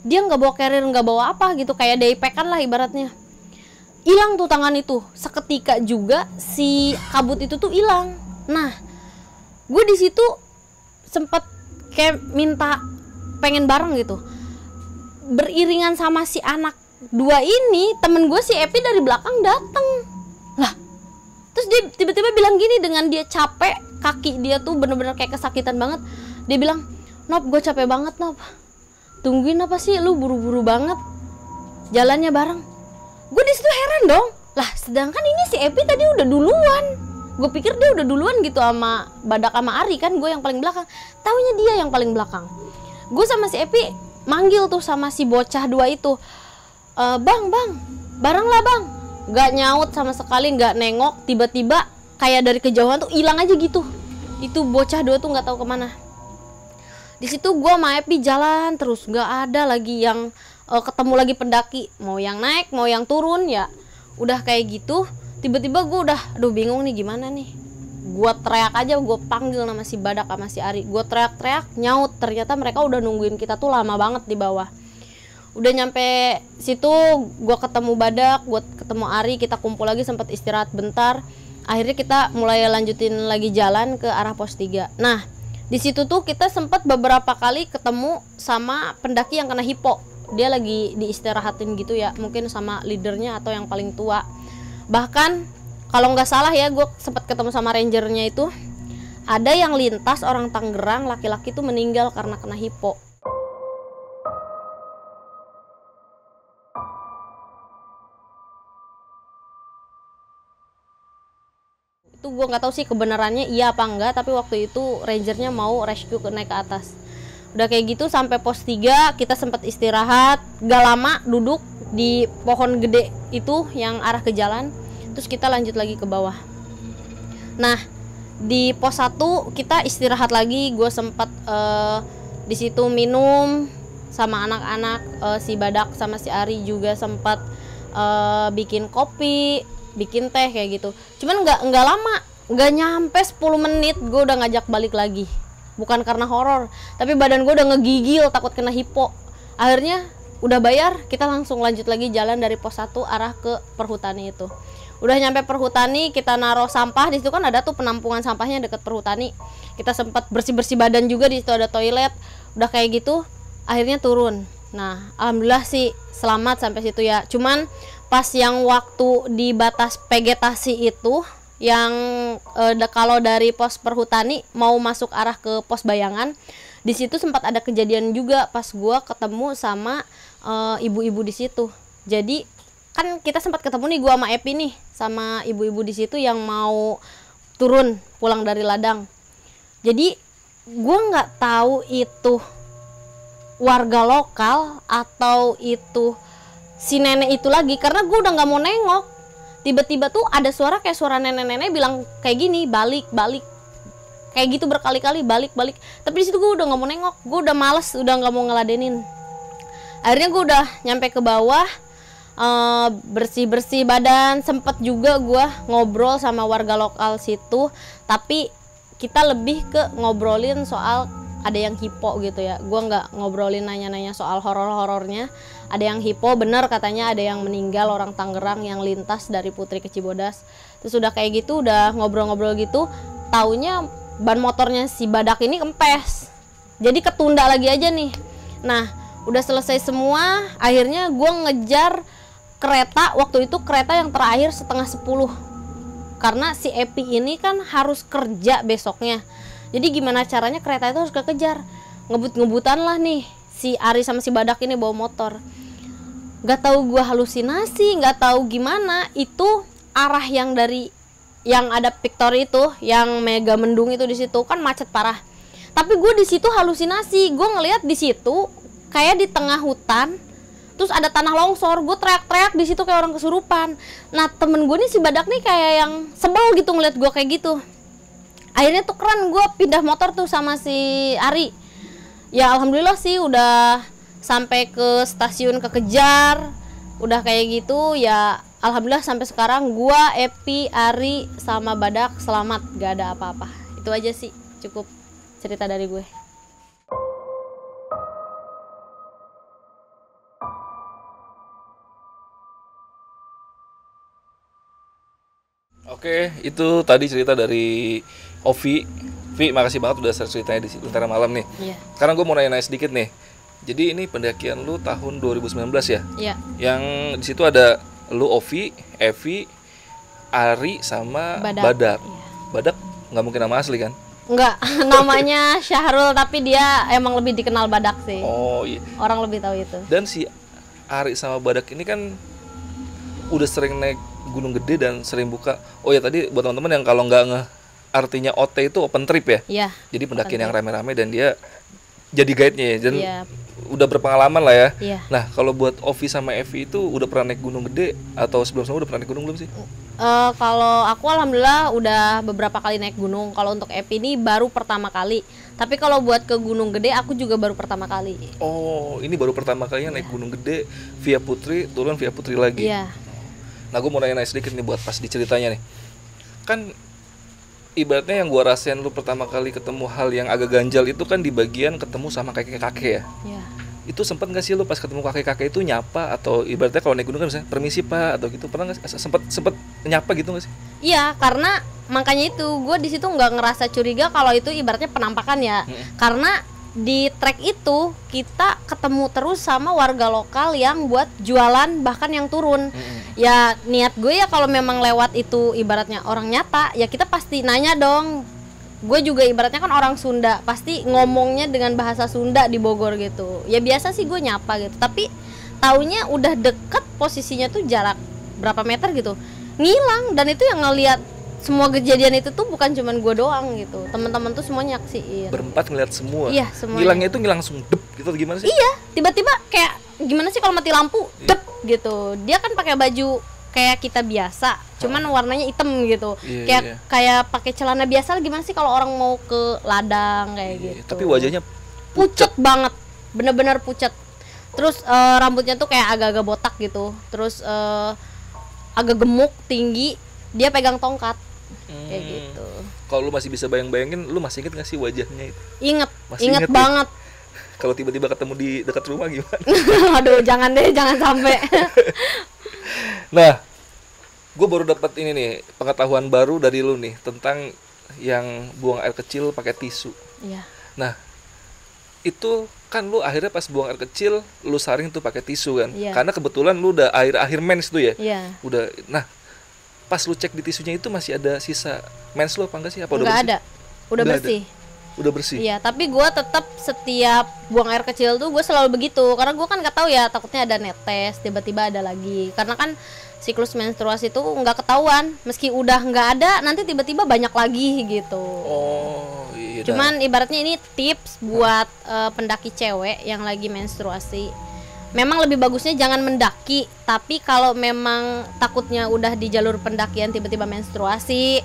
dia nggak bawa carrier nggak bawa apa gitu kayak daipekan lah ibaratnya. Hilang tuh tangan itu. Seketika juga si kabut itu tuh hilang. Nah gue di situ sempet kayak minta pengen bareng gitu. Beriringan sama si anak dua ini temen gue si Epi dari belakang dateng. Lah terus dia tiba-tiba bilang gini dengan dia capek kaki dia tuh bener-bener kayak kesakitan banget. Dia bilang Nop gue capek banget Nop tungguin apa sih? Lu buru-buru banget. Jalannya bareng. Gue di situ heran dong. Lah sedangkan ini si Epi tadi udah duluan. Gue pikir dia udah duluan gitu sama badak sama Ari kan gue yang paling belakang. Taunya dia yang paling belakang. Gue sama si Epi manggil tuh sama si bocah dua itu. E, bang bang bareng lah bang. Nggak nyaut sama sekali nggak nengok. Tiba-tiba kayak dari kejauhan tuh hilang aja gitu. Itu bocah dua tuh nggak tahu ke mana di situ gue sama Epi jalan terus nggak ada lagi yang uh, ketemu lagi pendaki. Mau yang naik mau yang turun ya udah kayak gitu. Tiba-tiba gue udah aduh bingung nih gimana nih. Gue teriak aja gue panggil nama si badak sama si Ari. Gue teriak-teriak nyaut. Ternyata mereka udah nungguin kita tuh lama banget di bawah. Udah nyampe situ gue ketemu badak gue ketemu Ari kita kumpul lagi sempat istirahat bentar. Akhirnya kita mulai lanjutin lagi jalan ke arah pos 3 nah di situ tuh kita sempat beberapa kali ketemu sama pendaki yang kena hipo. Dia lagi diistirahatin gitu ya mungkin sama leadernya atau yang paling tua. Bahkan kalau nggak salah ya gue sempat ketemu sama rangernya itu ada yang lintas orang Tangerang laki-laki tuh meninggal karena kena hipo gue nggak tahu sih kebenarannya iya apa enggak tapi waktu itu rangernya mau rescue ke naik ke atas. Udah kayak gitu sampai pos 3 kita sempat istirahat. Gak lama duduk di pohon gede itu yang arah ke jalan terus kita lanjut lagi ke bawah. Nah di pos 1 kita istirahat lagi. Gue sempat uh, di situ minum sama anak-anak uh, si badak sama si Ari juga sempat uh, bikin kopi bikin teh kayak gitu. Cuman nggak nggak lama nggak nyampe 10 menit gue udah ngajak balik lagi. Bukan karena horor tapi badan gue udah ngegigil takut kena hipo. Akhirnya udah bayar kita langsung lanjut lagi jalan dari pos 1 arah ke perhutani itu. Udah nyampe perhutani kita naruh sampah di situ kan ada tuh penampungan sampahnya deket perhutani. Kita sempat bersih bersih badan juga di situ ada toilet udah kayak gitu akhirnya turun. Nah alhamdulillah sih selamat sampai situ ya. Cuman pas yang waktu di batas vegetasi itu yang e, kalau dari pos perhutani mau masuk arah ke pos bayangan di situ sempat ada kejadian juga pas gua ketemu sama ibu-ibu di situ. Jadi kan kita sempat ketemu nih gua sama Epi nih sama ibu-ibu di situ yang mau turun pulang dari ladang. Jadi gua nggak tahu itu warga lokal atau itu si nenek itu lagi karena gue udah nggak mau nengok. Tiba-tiba tuh ada suara kayak suara nenek-nenek bilang kayak gini balik balik. Kayak gitu berkali-kali balik balik. Tapi di situ gue udah nggak mau nengok. Gue udah males udah nggak mau ngeladenin. Akhirnya gue udah nyampe ke bawah eh, bersih bersih badan. Sempet juga gue ngobrol sama warga lokal situ. Tapi kita lebih ke ngobrolin soal ada yang hipo gitu ya. Gue nggak ngobrolin nanya-nanya soal horor-horornya ada yang hipo bener katanya ada yang meninggal orang Tangerang yang lintas dari Putri ke Cibodas. Terus udah kayak gitu udah ngobrol-ngobrol gitu taunya ban motornya si badak ini kempes. Jadi ketunda lagi aja nih. Nah udah selesai semua akhirnya gue ngejar kereta waktu itu kereta yang terakhir setengah sepuluh. Karena si Epi ini kan harus kerja besoknya. Jadi gimana caranya kereta itu harus kekejar? Ngebut-ngebutan lah nih si Ari sama si Badak ini bawa motor nggak tahu gue halusinasi nggak tahu gimana. Itu arah yang dari yang ada Victor itu yang mega mendung itu di situ kan macet parah. Tapi gue di situ halusinasi. Gue ngelihat di situ kayak di tengah hutan terus ada tanah longsor. Gue teriak-teriak di situ kayak orang kesurupan. Nah temen gue nih si badak nih kayak yang sebel gitu ngeliat gue kayak gitu. Akhirnya tuh keren gue pindah motor tuh sama si Ari. Ya alhamdulillah sih udah sampai ke stasiun kekejar udah kayak gitu ya alhamdulillah sampai sekarang gue Epi Ari sama Badak selamat gak ada apa-apa itu aja sih cukup cerita dari gue Oke, itu tadi cerita dari Ovi. Vi, makasih banget udah share ceritanya di Lentera Malam nih. iya Sekarang gue mau nanya-nanya sedikit nih. Jadi ini pendakian lu tahun 2019 ya? iya Yang di situ ada lu Ovi, Evi, Ari sama Badak. Badak. Iya. Badak nggak mungkin nama asli kan? Enggak, namanya Syahrul tapi dia emang lebih dikenal Badak sih. Oh iya. Orang lebih tahu itu. Dan si Ari sama Badak ini kan udah sering naik gunung gede dan sering buka. Oh ya tadi buat teman-teman yang kalau nggak nge artinya OT itu open trip ya. Iya. Jadi pendakian yang rame-rame dan dia jadi guide-nya ya. Dan Iya. Udah berpengalaman lah ya. Iya. Nah, kalau buat Ovi sama Evi itu udah pernah naik gunung gede atau sebelum-sebelumnya udah pernah naik gunung belum sih? Eh, kalau aku alhamdulillah udah beberapa kali naik gunung. Kalau untuk Epi ini baru pertama kali. Tapi kalau buat ke Gunung Gede aku juga baru pertama kali. Oh, ini baru pertama kalinya naik gunung gede via Putri, turun via Putri lagi. Iya. Nah, gue mau nanya-nanya sedikit nih buat pas diceritanya nih. Kan ibaratnya yang gua rasain lu pertama kali ketemu hal yang agak ganjal itu kan di bagian ketemu sama kakek-kakek ya. Iya. Itu sempat nggak sih lu pas ketemu kakek-kakek itu nyapa atau ibaratnya kalau naik gunung kan misalnya permisi pak atau gitu pernah nggak sempet sempet nyapa gitu nggak sih? Iya, karena makanya itu gue di situ nggak ngerasa curiga kalau itu ibaratnya penampakan ya. Karena di trek itu kita ketemu terus sama warga lokal yang buat jualan bahkan yang turun. Ya niat gue ya kalau memang lewat itu ibaratnya orang nyata, ya kita pasti nanya dong. Gue juga ibaratnya kan orang Sunda, pasti ngomongnya dengan bahasa Sunda di Bogor gitu. Ya biasa sih gue nyapa gitu, tapi taunya udah deket posisinya tuh jarak berapa meter gitu ngilang dan itu yang ngelihat semua kejadian itu tuh bukan cuman gue doang gitu. Teman-teman tuh semuanya nyaksiin. Berempat ngeliat semua. Iya, semuanya. Ngilangnya itu ngilang langsung dep gitu gimana sih? iya tiba-tiba kayak gimana sih kalau mati lampu? Dep gitu. Dia kan pakai baju kayak kita biasa cuman warnanya hitam gitu. Iya, kayak iya. kayak pakai celana biasa gimana sih kalau orang mau ke ladang kayak Iya, gitu? Tapi wajahnya pucet banget. Bener-bener pucet. Terus eh, rambutnya tuh kayak agak-agak botak gitu. Terus eh, agak gemuk tinggi. Dia pegang tongkat kayak Hmm. gitu kalau lu masih bisa bayang-bayangin, lu masih inget gak sih wajahnya itu? inget Masih inget inget ya? banget Kalau tiba-tiba ketemu di dekat rumah gimana? aduh jangan deh jangan sampai Nah, gue baru dapat ini nih pengetahuan baru dari lu nih tentang yang buang air kecil pakai tisu. iya Nah, itu kan lu akhirnya pas buang air kecil lu saring tuh pakai tisu kan? Iya. Karena kebetulan lu udah air akhir mens tuh ya. iya Udah. Nah, pas lu cek di tisunya itu masih ada sisa mens lu apa enggak sih? Apa udah bersih? ada udah ada. bersih Udah bersih. Iya, tapi gue tetap setiap buang air kecil tuh gue selalu begitu karena gue kan nggak tahu ya takutnya ada netes tiba-tiba ada lagi karena kan siklus menstruasi itu nggak ketahuan meski udah nggak ada nanti tiba-tiba banyak lagi gitu. Oh, iya. Cuman ibaratnya ini tips buat eh, pendaki cewek yang lagi menstruasi. Memang lebih bagusnya jangan mendaki, tapi kalau memang takutnya udah di jalur pendakian tiba-tiba menstruasi,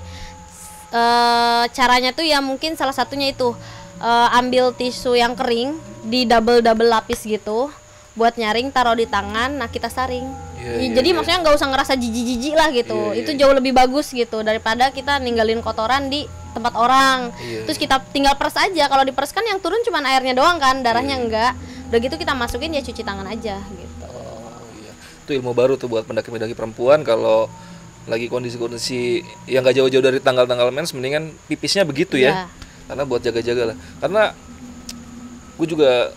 eh, caranya tuh ya mungkin salah satunya itu eh, ambil tisu yang kering di double double lapis gitu, buat nyaring taruh di tangan, nah kita saring. Iya, I- iya, Jadi iya. maksudnya nggak usah ngerasa jijik-jijik lah gitu, Iya, iya, itu iya. jauh lebih bagus gitu daripada kita ninggalin kotoran di tempat orang Iya, terus kita tinggal peres aja kalau diperes kan yang turun cuma airnya doang kan darahnya Iya. enggak udah gitu kita masukin ya cuci tangan aja gitu Oh iya. Itu ilmu baru tuh buat pendaki-pendaki perempuan kalau lagi kondisi-kondisi yang nggak jauh-jauh dari tanggal-tanggal mens mendingan pipisnya begitu ya. Iya. Karena buat jaga-jaga lah. Karena gue juga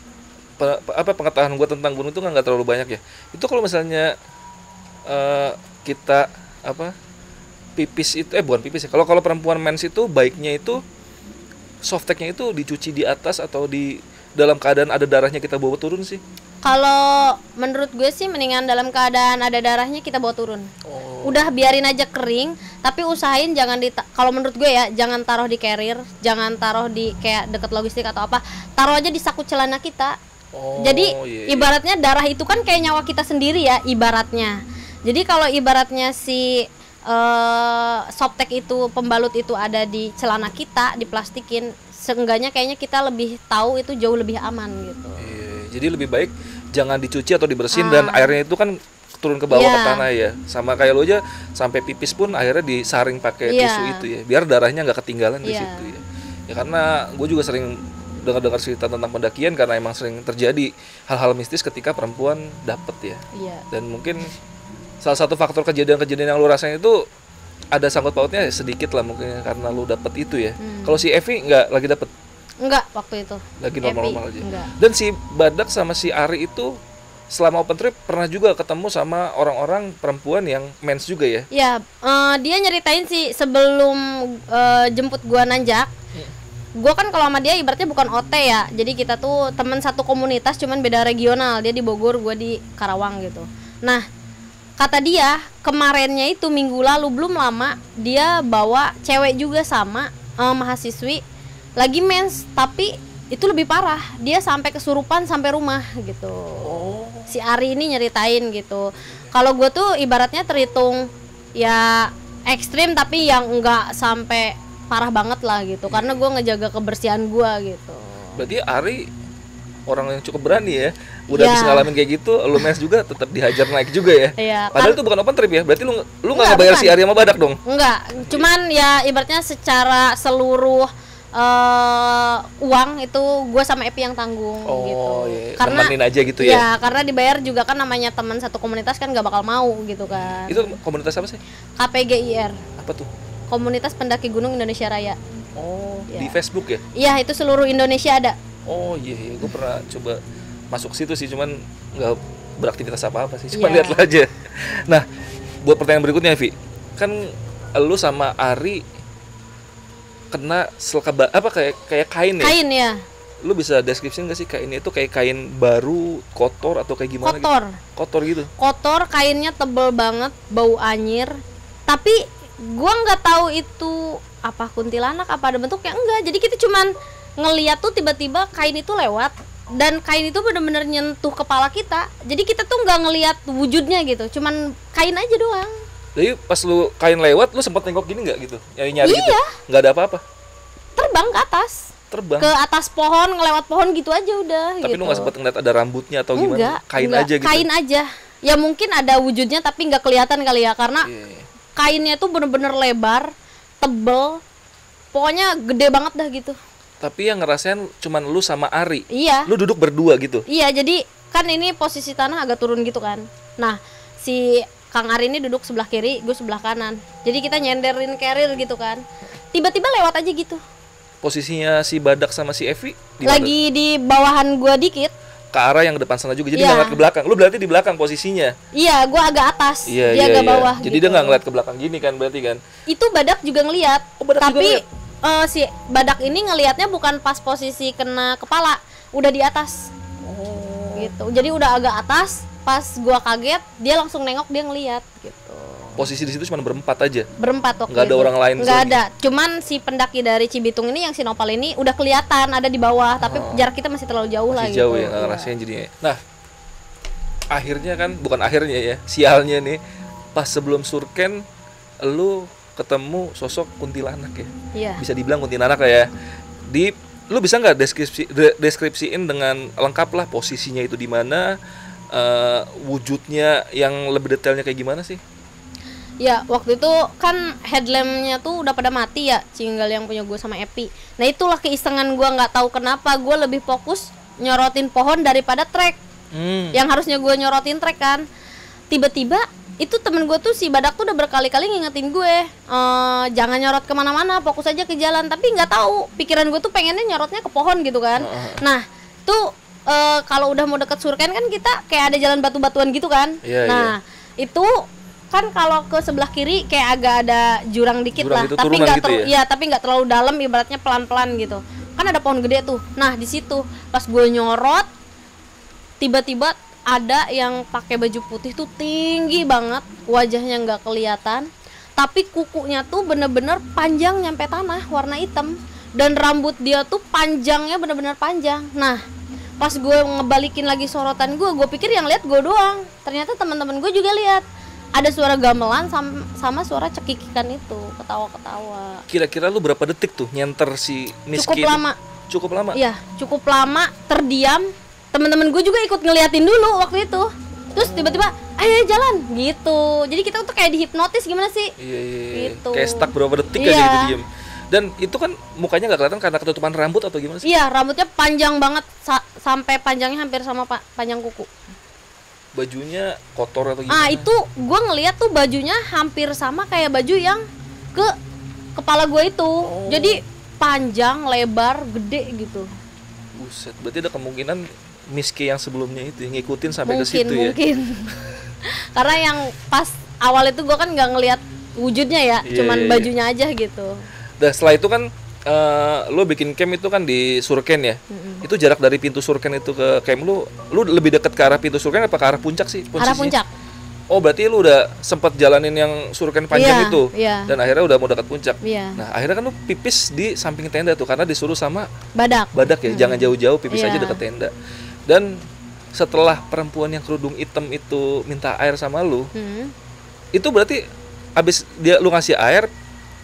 pe- pe- apa pengetahuan gue tentang gunung itu nggak terlalu banyak ya. Itu kalau misalnya eh, kita apa pipis itu eh bukan pipis ya. Kalau kalau perempuan mens itu baiknya itu softteknya itu dicuci di atas atau di dalam keadaan ada darahnya kita bawa turun sih. kalau menurut gue sih mendingan dalam keadaan ada darahnya kita bawa turun Oh. udah biarin aja kering tapi usahain jangan di kalau menurut gue ya jangan taruh di carrier jangan taruh di kayak deket logistik atau apa taruh aja di saku celana kita Oh, jadi iya, iya. ibaratnya darah itu kan kayak nyawa kita sendiri ya ibaratnya jadi kalau ibaratnya si eh softtek itu pembalut itu ada di celana kita diplastikin seenggaknya kayaknya kita lebih tahu itu jauh lebih aman gitu Iya, jadi lebih baik jangan dicuci atau dibersihin dan airnya itu kan turun ke bawah Ah. Iya. ke tanah ya. Sama kayak lo aja sampai pipis pun akhirnya disaring pakai Iya. tisu itu ya, biar darahnya nggak ketinggalan di Iya. situ ya. Ya karena gue juga sering dengar-dengar cerita tentang pendakian karena emang sering terjadi hal-hal mistis ketika perempuan dapet ya. iya Dan mungkin salah satu faktor kejadian-kejadian yang lo rasain itu ada sangkut pautnya sedikit lah mungkin karena lo dapet itu ya. Hmm. Kalau si Evi nggak lagi dapet enggak waktu itu lagi normal-normal aja. enggak. Dan si Badak sama si Ari itu selama open trip pernah juga ketemu sama orang-orang perempuan yang mens juga ya. Ya, eh, dia nyeritain sih sebelum eh, jemput gua nanjak. Gua kan kalau sama dia ibaratnya bukan OT ya. Jadi kita tuh teman satu komunitas cuman beda regional. Dia di Bogor, gua di Karawang gitu. Nah, kata dia kemarinnya itu minggu lalu belum lama dia bawa cewek juga sama eh, mahasiswi lagi mens tapi itu lebih parah. Dia sampai kesurupan sampai rumah gitu Oh. si Ari ini nyeritain gitu. Kalau gue tuh ibaratnya terhitung ya ekstrim tapi yang enggak sampai parah banget lah gitu. Karena gue ngejaga kebersihan gue gitu. Berarti Ari orang yang cukup berani ya. Udah Ya. bisa ngalamin kayak gitu, lu mens juga tetap dihajar naik juga ya. Iya, Padahal kan- itu bukan open trip ya. Berarti lu lu nggak ngebayar bukan. si Ari sama Badak dong. Enggak, cuman ya ibaratnya secara seluruh eh uang itu gue sama Epi yang tanggung gitu. Oh, iya. Karena Nemenin aja gitu ya. ya, karena dibayar juga kan namanya teman satu komunitas kan gak bakal mau gitu kan. Itu komunitas apa sih? KPGIR, Apa tuh? Komunitas Pendaki Gunung Indonesia Raya. Oh, Iya. di Facebook ya? Iya, itu seluruh Indonesia ada. Oh iya, iya. gue pernah coba masuk situ sih, cuman nggak beraktivitas apa-apa sih, cuma Iya. lihat aja. Nah, buat pertanyaan berikutnya, Vi, kan lu sama Ari kena selkaba apa kayak kayak kain ya? Kain ya, Lu bisa deskripsi nggak sih kainnya itu kayak kain baru, kotor atau kayak gimana kotor. gitu? Kotor gitu. Kotor, kainnya tebel banget, bau anyir. Tapi gua nggak tahu itu apa kuntilanak apa ada bentuknya enggak. Jadi kita cuman ngeliat tuh tiba-tiba kain itu lewat dan kain itu bener-bener nyentuh kepala kita. Jadi kita tuh nggak ngeliat wujudnya gitu, cuman kain aja doang. Jadi pas lu kain lewat, lu sempat nengok gini nggak gitu? Nyari nyari gitu? Iya. Nggak ada apa-apa. Terbang ke atas, Terbang. ke atas pohon, ngelewat pohon gitu aja udah. Tapi gitu. lu nggak sempat ngeliat ada rambutnya atau gimana? Enggak, kain enggak. aja gitu. Kain aja. Ya mungkin ada wujudnya tapi nggak kelihatan kali ya karena Iya. kainnya tuh bener-bener lebar, tebel, pokoknya gede banget dah gitu. Tapi yang ngerasain cuman lu sama Ari. Iya, Lu duduk berdua gitu. iya jadi kan ini posisi tanah agak turun gitu kan. Nah si Kang Ari ini duduk sebelah kiri, gue sebelah kanan. Jadi kita nyenderin carrier gitu kan. Tiba-tiba lewat aja gitu. Posisinya si Badak sama si Evi di mana? Lagi di bawahan gua dikit. ke arah yang depan sana juga. Jadi Iya. nggak ngeliat ke belakang. Lu berarti di belakang posisinya. Iya, gua agak atas, Iya, dia iya, agak iya. bawah. Jadi gitu. dia nggak ngeliat ke belakang gini kan berarti kan. itu badak juga ngeliat Oh, badak juga tapi ngeliat? Eh, si badak ini ngelihatnya bukan pas posisi kena kepala udah di atas Oh. gitu jadi udah agak atas pas gua kaget dia langsung nengok dia ngeliat gitu Posisi di situ cuma berempat aja. berempat waktu Nggak ada itu. orang lain nggak lagi? ada cuman si pendaki dari Cibitung ini yang si Nopal ini udah kelihatan ada di bawah tapi jarak kita masih terlalu jauh lah Masih jauh gitu ya nggak Iya. ngerasain jadinya. Nah, akhirnya kan bukan akhirnya ya, sialnya nih pas sebelum surken lu ketemu sosok kuntilanak ya. iya bisa dibilang kuntilanak lah ya di lu bisa nggak deskripsi de- deskripsiin dengan lengkap lah posisinya itu di mana eh, wujudnya yang lebih detailnya kayak gimana sih Ya, waktu itu kan headlampnya tuh udah pada mati ya, cinggal yang punya gue sama Epi. Nah itulah keisengan gue nggak tahu kenapa gue lebih fokus nyorotin pohon daripada trek. Hmm. Yang harusnya gue nyorotin trek kan. Tiba-tiba itu temen gue tuh si badak tuh udah berkali-kali ngingetin gue eh jangan nyorot ke mana-mana fokus aja ke jalan. Tapi nggak tahu pikiran gue tuh pengennya nyorotnya ke pohon gitu kan. Nah tuh eh, kalau udah mau deket surken kan kita kayak ada jalan batu-batuan gitu kan. Iya, nah itu kan kalau ke sebelah kiri kayak agak ada jurang dikit Jurang lah. gitu, tapi nggak gitu ya? ya tapi nggak terlalu dalam ibaratnya pelan-pelan gitu. Kan ada pohon gede tuh. Nah di situ pas gue nyorot tiba-tiba ada yang pakai baju putih tuh tinggi banget wajahnya nggak kelihatan. Tapi kukunya tuh bener-bener panjang nyampe tanah warna hitam. Dan rambut dia tuh panjangnya bener-bener panjang. Nah pas gue ngebalikin lagi sorotan gue gue pikir yang lihat gue doang. Ternyata teman-teman gue juga lihat. Ada suara gamelan sama, sama suara cekikikan itu ketawa-ketawa. Kira-kira lu berapa detik tuh nyenter si Miski cukup lama. Cukup lama. Iya, cukup lama terdiam. Teman-teman gue juga ikut ngeliatin dulu waktu itu. Terus tiba-tiba, ayo jalan gitu. Jadi kita tuh kayak dihipnotis gimana sih? Iya, iya, iya. Gitu. Kayak stuck berapa detik Iya. aja gitu diem. Dan itu kan mukanya nggak kelihatan karena ketutupan rambut atau gimana sih? Iya, rambutnya panjang banget sa- sampai panjangnya hampir sama pa- panjang kuku. Bajunya kotor atau gimana? Ah, itu gue ngeliat tuh bajunya hampir sama kayak baju yang ke kepala gue itu. Oh. Jadi panjang, lebar, gede gitu. Buset, berarti ada kemungkinan Miski yang sebelumnya itu ngikutin sampai ke mungkin situ ya. mungkin karena yang pas awal itu gue kan nggak ngelihat wujudnya ya Iya, cuman iya, iya. bajunya aja gitu Dan setelah itu kan eh, lo bikin camp itu kan di Surken ya. Itu jarak dari pintu Surken itu ke camp lu, lu lebih dekat ke arah pintu Surken apa ke arah puncak sih? arah posisinya? puncak Oh berarti lu udah sempat jalanin yang Surken panjang Iya, itu, iya. dan akhirnya udah mau dekat puncak. iya Nah akhirnya kan lu pipis di samping tenda tuh karena disuruh sama badak badak ya, jangan jauh-jauh pipis Iya. aja dekat tenda. Dan setelah perempuan yang kerudung hitam itu minta air sama lu, Hmm. itu berarti abis dia lu ngasih air,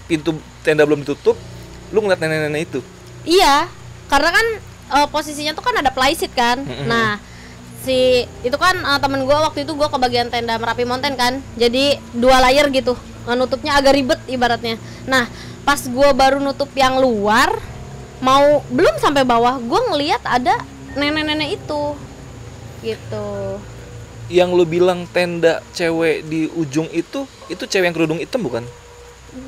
pintu tenda belum ditutup, lu ngeliat nenek-nenek itu. iya karena kan eh, posisinya tuh kan ada plyseat kan Mm-mm. nah si itu kan eh, temen gue waktu itu gue ke bagian tenda merapi mountain kan jadi dua layer gitu nutupnya agak ribet ibaratnya nah pas gue baru nutup yang luar mau belum sampai bawah gue ngeliat ada nenek-nenek itu. Gitu. Yang lu bilang tenda cewek di ujung itu, itu cewek yang kerudung hitam bukan?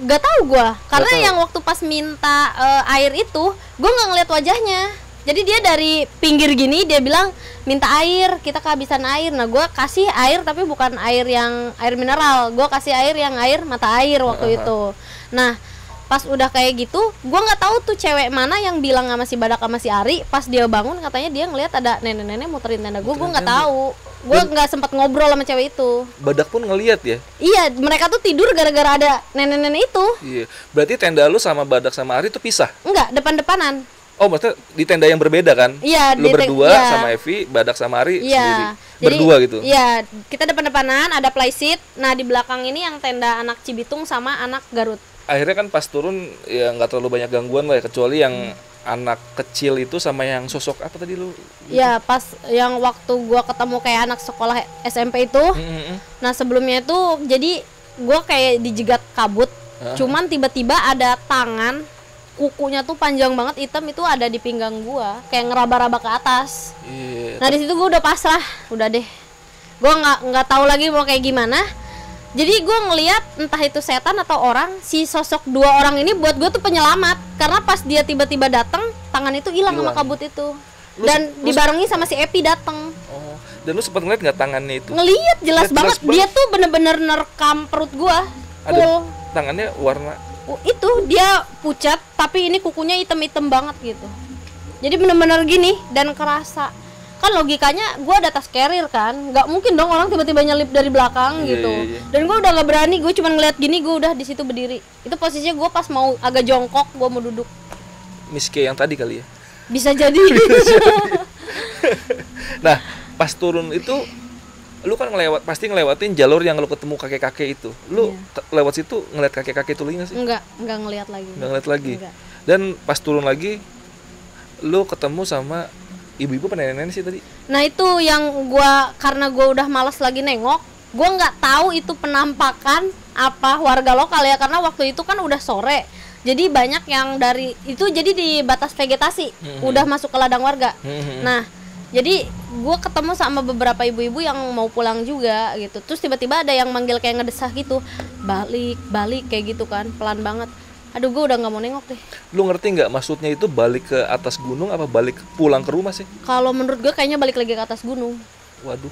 Gak tahu gua. Karena tahu. yang waktu pas minta eh, air itu gua nggak ngeliat wajahnya. Jadi dia dari pinggir gini dia bilang minta air kita kehabisan air. Nah gua kasih air tapi bukan air yang air mineral. Gua kasih air yang air mata air waktu itu. Nah pas udah kayak gitu gua nggak tahu tuh cewek mana yang bilang sama si badak sama si Ari pas dia bangun katanya dia ngelihat ada nenek-nenek muterin tenda gua gua nggak tahu gua nggak sempat ngobrol sama cewek itu Badak pun ngeliat ya. iya mereka tuh tidur gara-gara ada nenek-nenek itu Iya. Berarti tenda lu sama badak sama Ari itu pisah. Enggak, depan-depanan. Oh, maksudnya di tenda yang berbeda kan? Iya, Lu berdua iya. sama Evi, badak sama Ari sendiri. Iya. Berdua gitu. Iya, kita depan-depanan ada playseat. Nah, di belakang ini yang tenda anak Cibitung sama anak Garut. Akhirnya kan pas turun ya nggak terlalu banyak gangguan lah ya kecuali yang anak kecil itu sama yang sosok apa tadi lu? Iya, pas yang waktu gua ketemu kayak anak sekolah SMP itu. Mm-mm. Nah, sebelumnya itu jadi gua kayak dijegat kabut. Cuman tiba-tiba ada tangan kukunya tuh panjang banget hitam itu ada di pinggang gua kayak ngeraba-raba ke atas. Iya. Nah di situ gue udah pasrah, udah deh. Gue nggak nggak tahu lagi mau kayak gimana. Jadi gue ngeliat entah itu setan atau orang, si sosok dua orang ini buat gue tuh penyelamat. Karena pas dia tiba-tiba datang, tangan itu hilang sama kabut itu. Lu Dan lu dibarengi sama si Epi datang. Oh, dan lu sempat ngeliat nggak tangannya itu? Ngeliat jelas Jelas banget, banget. dia tuh bener-bener nerekam perut gue. Ada Full. tangannya warna itu dia pucat tapi ini kukunya hitam-hitam banget gitu jadi bener-bener gini dan kerasa kan logikanya gue ada tas carrier kan nggak mungkin dong orang tiba-tiba nyelip dari belakang Iya, gitu iya, iya. dan gue udah nggak berani gue cuma ngeliat gini gue udah di situ berdiri itu posisinya gue pas mau agak jongkok gue mau duduk miske yang tadi kali ya. bisa jadi Nah, pas turun itu lu kan ngelewat pasti ngelewatin jalur yang lu ketemu kakek-kakek itu. Lu Iya. ke- lewat situ ngeliat kakek-kakek itu lagi nggak sih? nggak nggak ngeliat lagi Nggak ngeliat lagi. Nggak. Dan pas turun lagi lu ketemu sama ibu-ibu apa nenek-nenek sih tadi? Nah itu yang gua karena gua udah males lagi nengok, gua nggak tahu itu penampakan apa warga lokal ya karena waktu itu kan udah sore jadi banyak yang dari itu jadi di batas vegetasi Mhm. udah masuk ke ladang warga Mhm. nah jadi gue ketemu sama beberapa ibu-ibu yang mau pulang juga gitu terus tiba-tiba ada yang manggil kayak ngedesah gitu balik balik kayak gitu kan pelan banget aduh gue udah nggak mau nengok deh Lu ngerti nggak maksudnya itu balik ke atas gunung apa balik pulang ke rumah sih? kalau menurut gue kayaknya balik lagi ke atas gunung Waduh.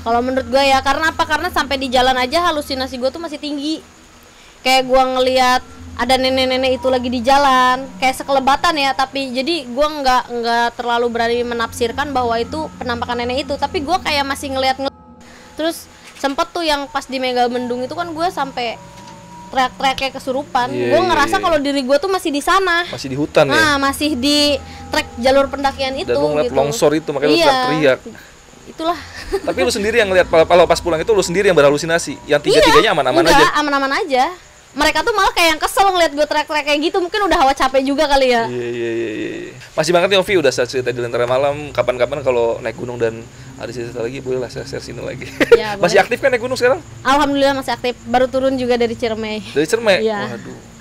Kalau menurut gue ya karena apa? Karena sampai di jalan aja halusinasi gue tuh masih tinggi. Kayak gue ngelihat ada nenek-nenek itu lagi di jalan, kayak sekelebatan ya. Tapi jadi gue nggak nggak terlalu berani menafsirkan bahwa itu penampakan nenek itu. Tapi gue kayak masih ngelihat ngel- terus sempet tuh yang pas di Mega Mendung itu kan gue sampai teriak-teriak kayak kesurupan. Iya, gue iya, ngerasa iya. kalau diri gue tuh masih di sana. Masih di hutan ya? Nah, masih di trek jalur pendakian itu Dan lu ngeliat gitu. longsor itu makanya lu Iya. teriak-teriak. Itulah. Tapi lu sendiri yang ngeliat kalau- pas pulang itu lu sendiri yang berhalusinasi. Yang tiga-tiganya aman-aman aja. aman-aman aja. Mereka tuh malah kayak yang kesel ngeliat gue teriak-teriak kayak gitu. Mungkin udah hawa capek juga kali ya. Iya iya iya iya. Masih banget nih Ovi udah cerita di Lentera Malam. Kapan-kapan kalau naik gunung dan ada cerita lagi boleh lah saya share sini lagi. Ya, Masih aktif kan naik gunung sekarang? Alhamdulillah masih aktif. Baru turun juga dari Ciremai. Dari Cerme. Iya. Waduh.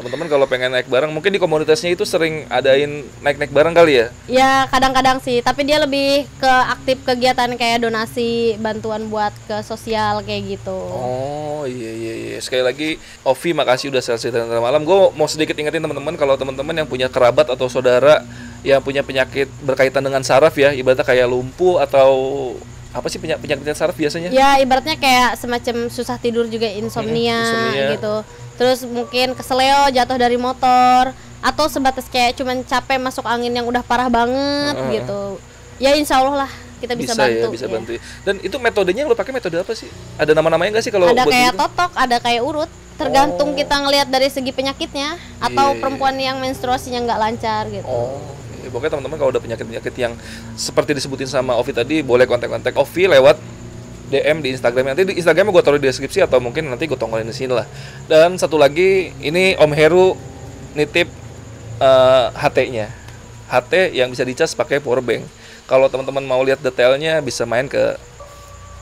Teman-teman kalau pengen naik bareng mungkin di komunitasnya itu sering adain naik-naik bareng kali ya. Ya kadang-kadang sih. Tapi dia lebih ke aktif kegiatan kayak donasi, bantuan buat ke sosial kayak gitu. Oh iya iya iya. Sekali lagi Ovi makasih udah share cerita Malam. Gue mau sedikit ingetin teman-teman kalau teman-teman yang punya kerabat atau saudara yang punya penyakit berkaitan dengan saraf ya, ibaratnya kayak lumpuh atau apa sih penyakit penyakit saraf biasanya? Ya ibaratnya kayak semacam susah tidur juga insomnia, insomnia. gitu. Terus mungkin keseleo jatuh dari motor atau sebatas kayak cuman capek masuk angin yang udah parah banget Heeh. gitu. Ya insya Allah lah kita bisa, bantu. ya, bisa ya. bantu. Dan itu metodenya lo pakai metode apa sih? Ada nama-namanya nggak sih kalau ada kayak gitu? totok, ada kayak urut. Tergantung Oh. kita ngelihat dari segi penyakitnya atau Iya, iya. perempuan yang menstruasinya nggak lancar gitu. Oh, ya, pokoknya teman-teman kalau ada penyakit-penyakit yang seperti disebutin sama Ovi tadi, boleh kontak-kontak Ovi lewat DM di Instagram. Nanti di Instagramnya gue taruh di deskripsi atau mungkin nanti gue tongolin di sini lah. Dan satu lagi, ini Om Heru nitip eh, HT-nya. HT yang bisa dicas pakai power bank. Kalau teman-teman mau lihat detailnya bisa main ke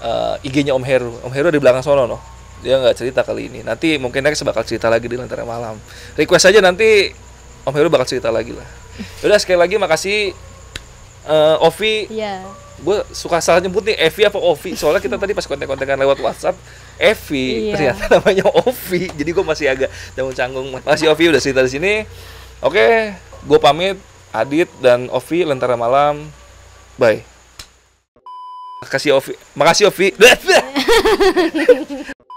eh, IG-nya Om Heru. Om Heru di belakang sono noh. Dia nggak cerita kali ini. Nanti mungkin next bakal cerita lagi di Lentera Malam. Request aja nanti Om Heru bakal cerita lagi lah. Udah sekali lagi makasih eh, Ovi. Iya. Gue suka salah nyebut nih Evi apa Ovi. Soalnya kita tadi pas kontek-kontekan lewat WhatsApp Evi Iya. ternyata namanya Ovi. Jadi gue masih agak canggung-canggung. Makasih Ovi udah cerita di sini. Oke, gue pamit. Adit dan Ovi Lentera Malam. Bye. Makasih Ovi. Makasih Ovi.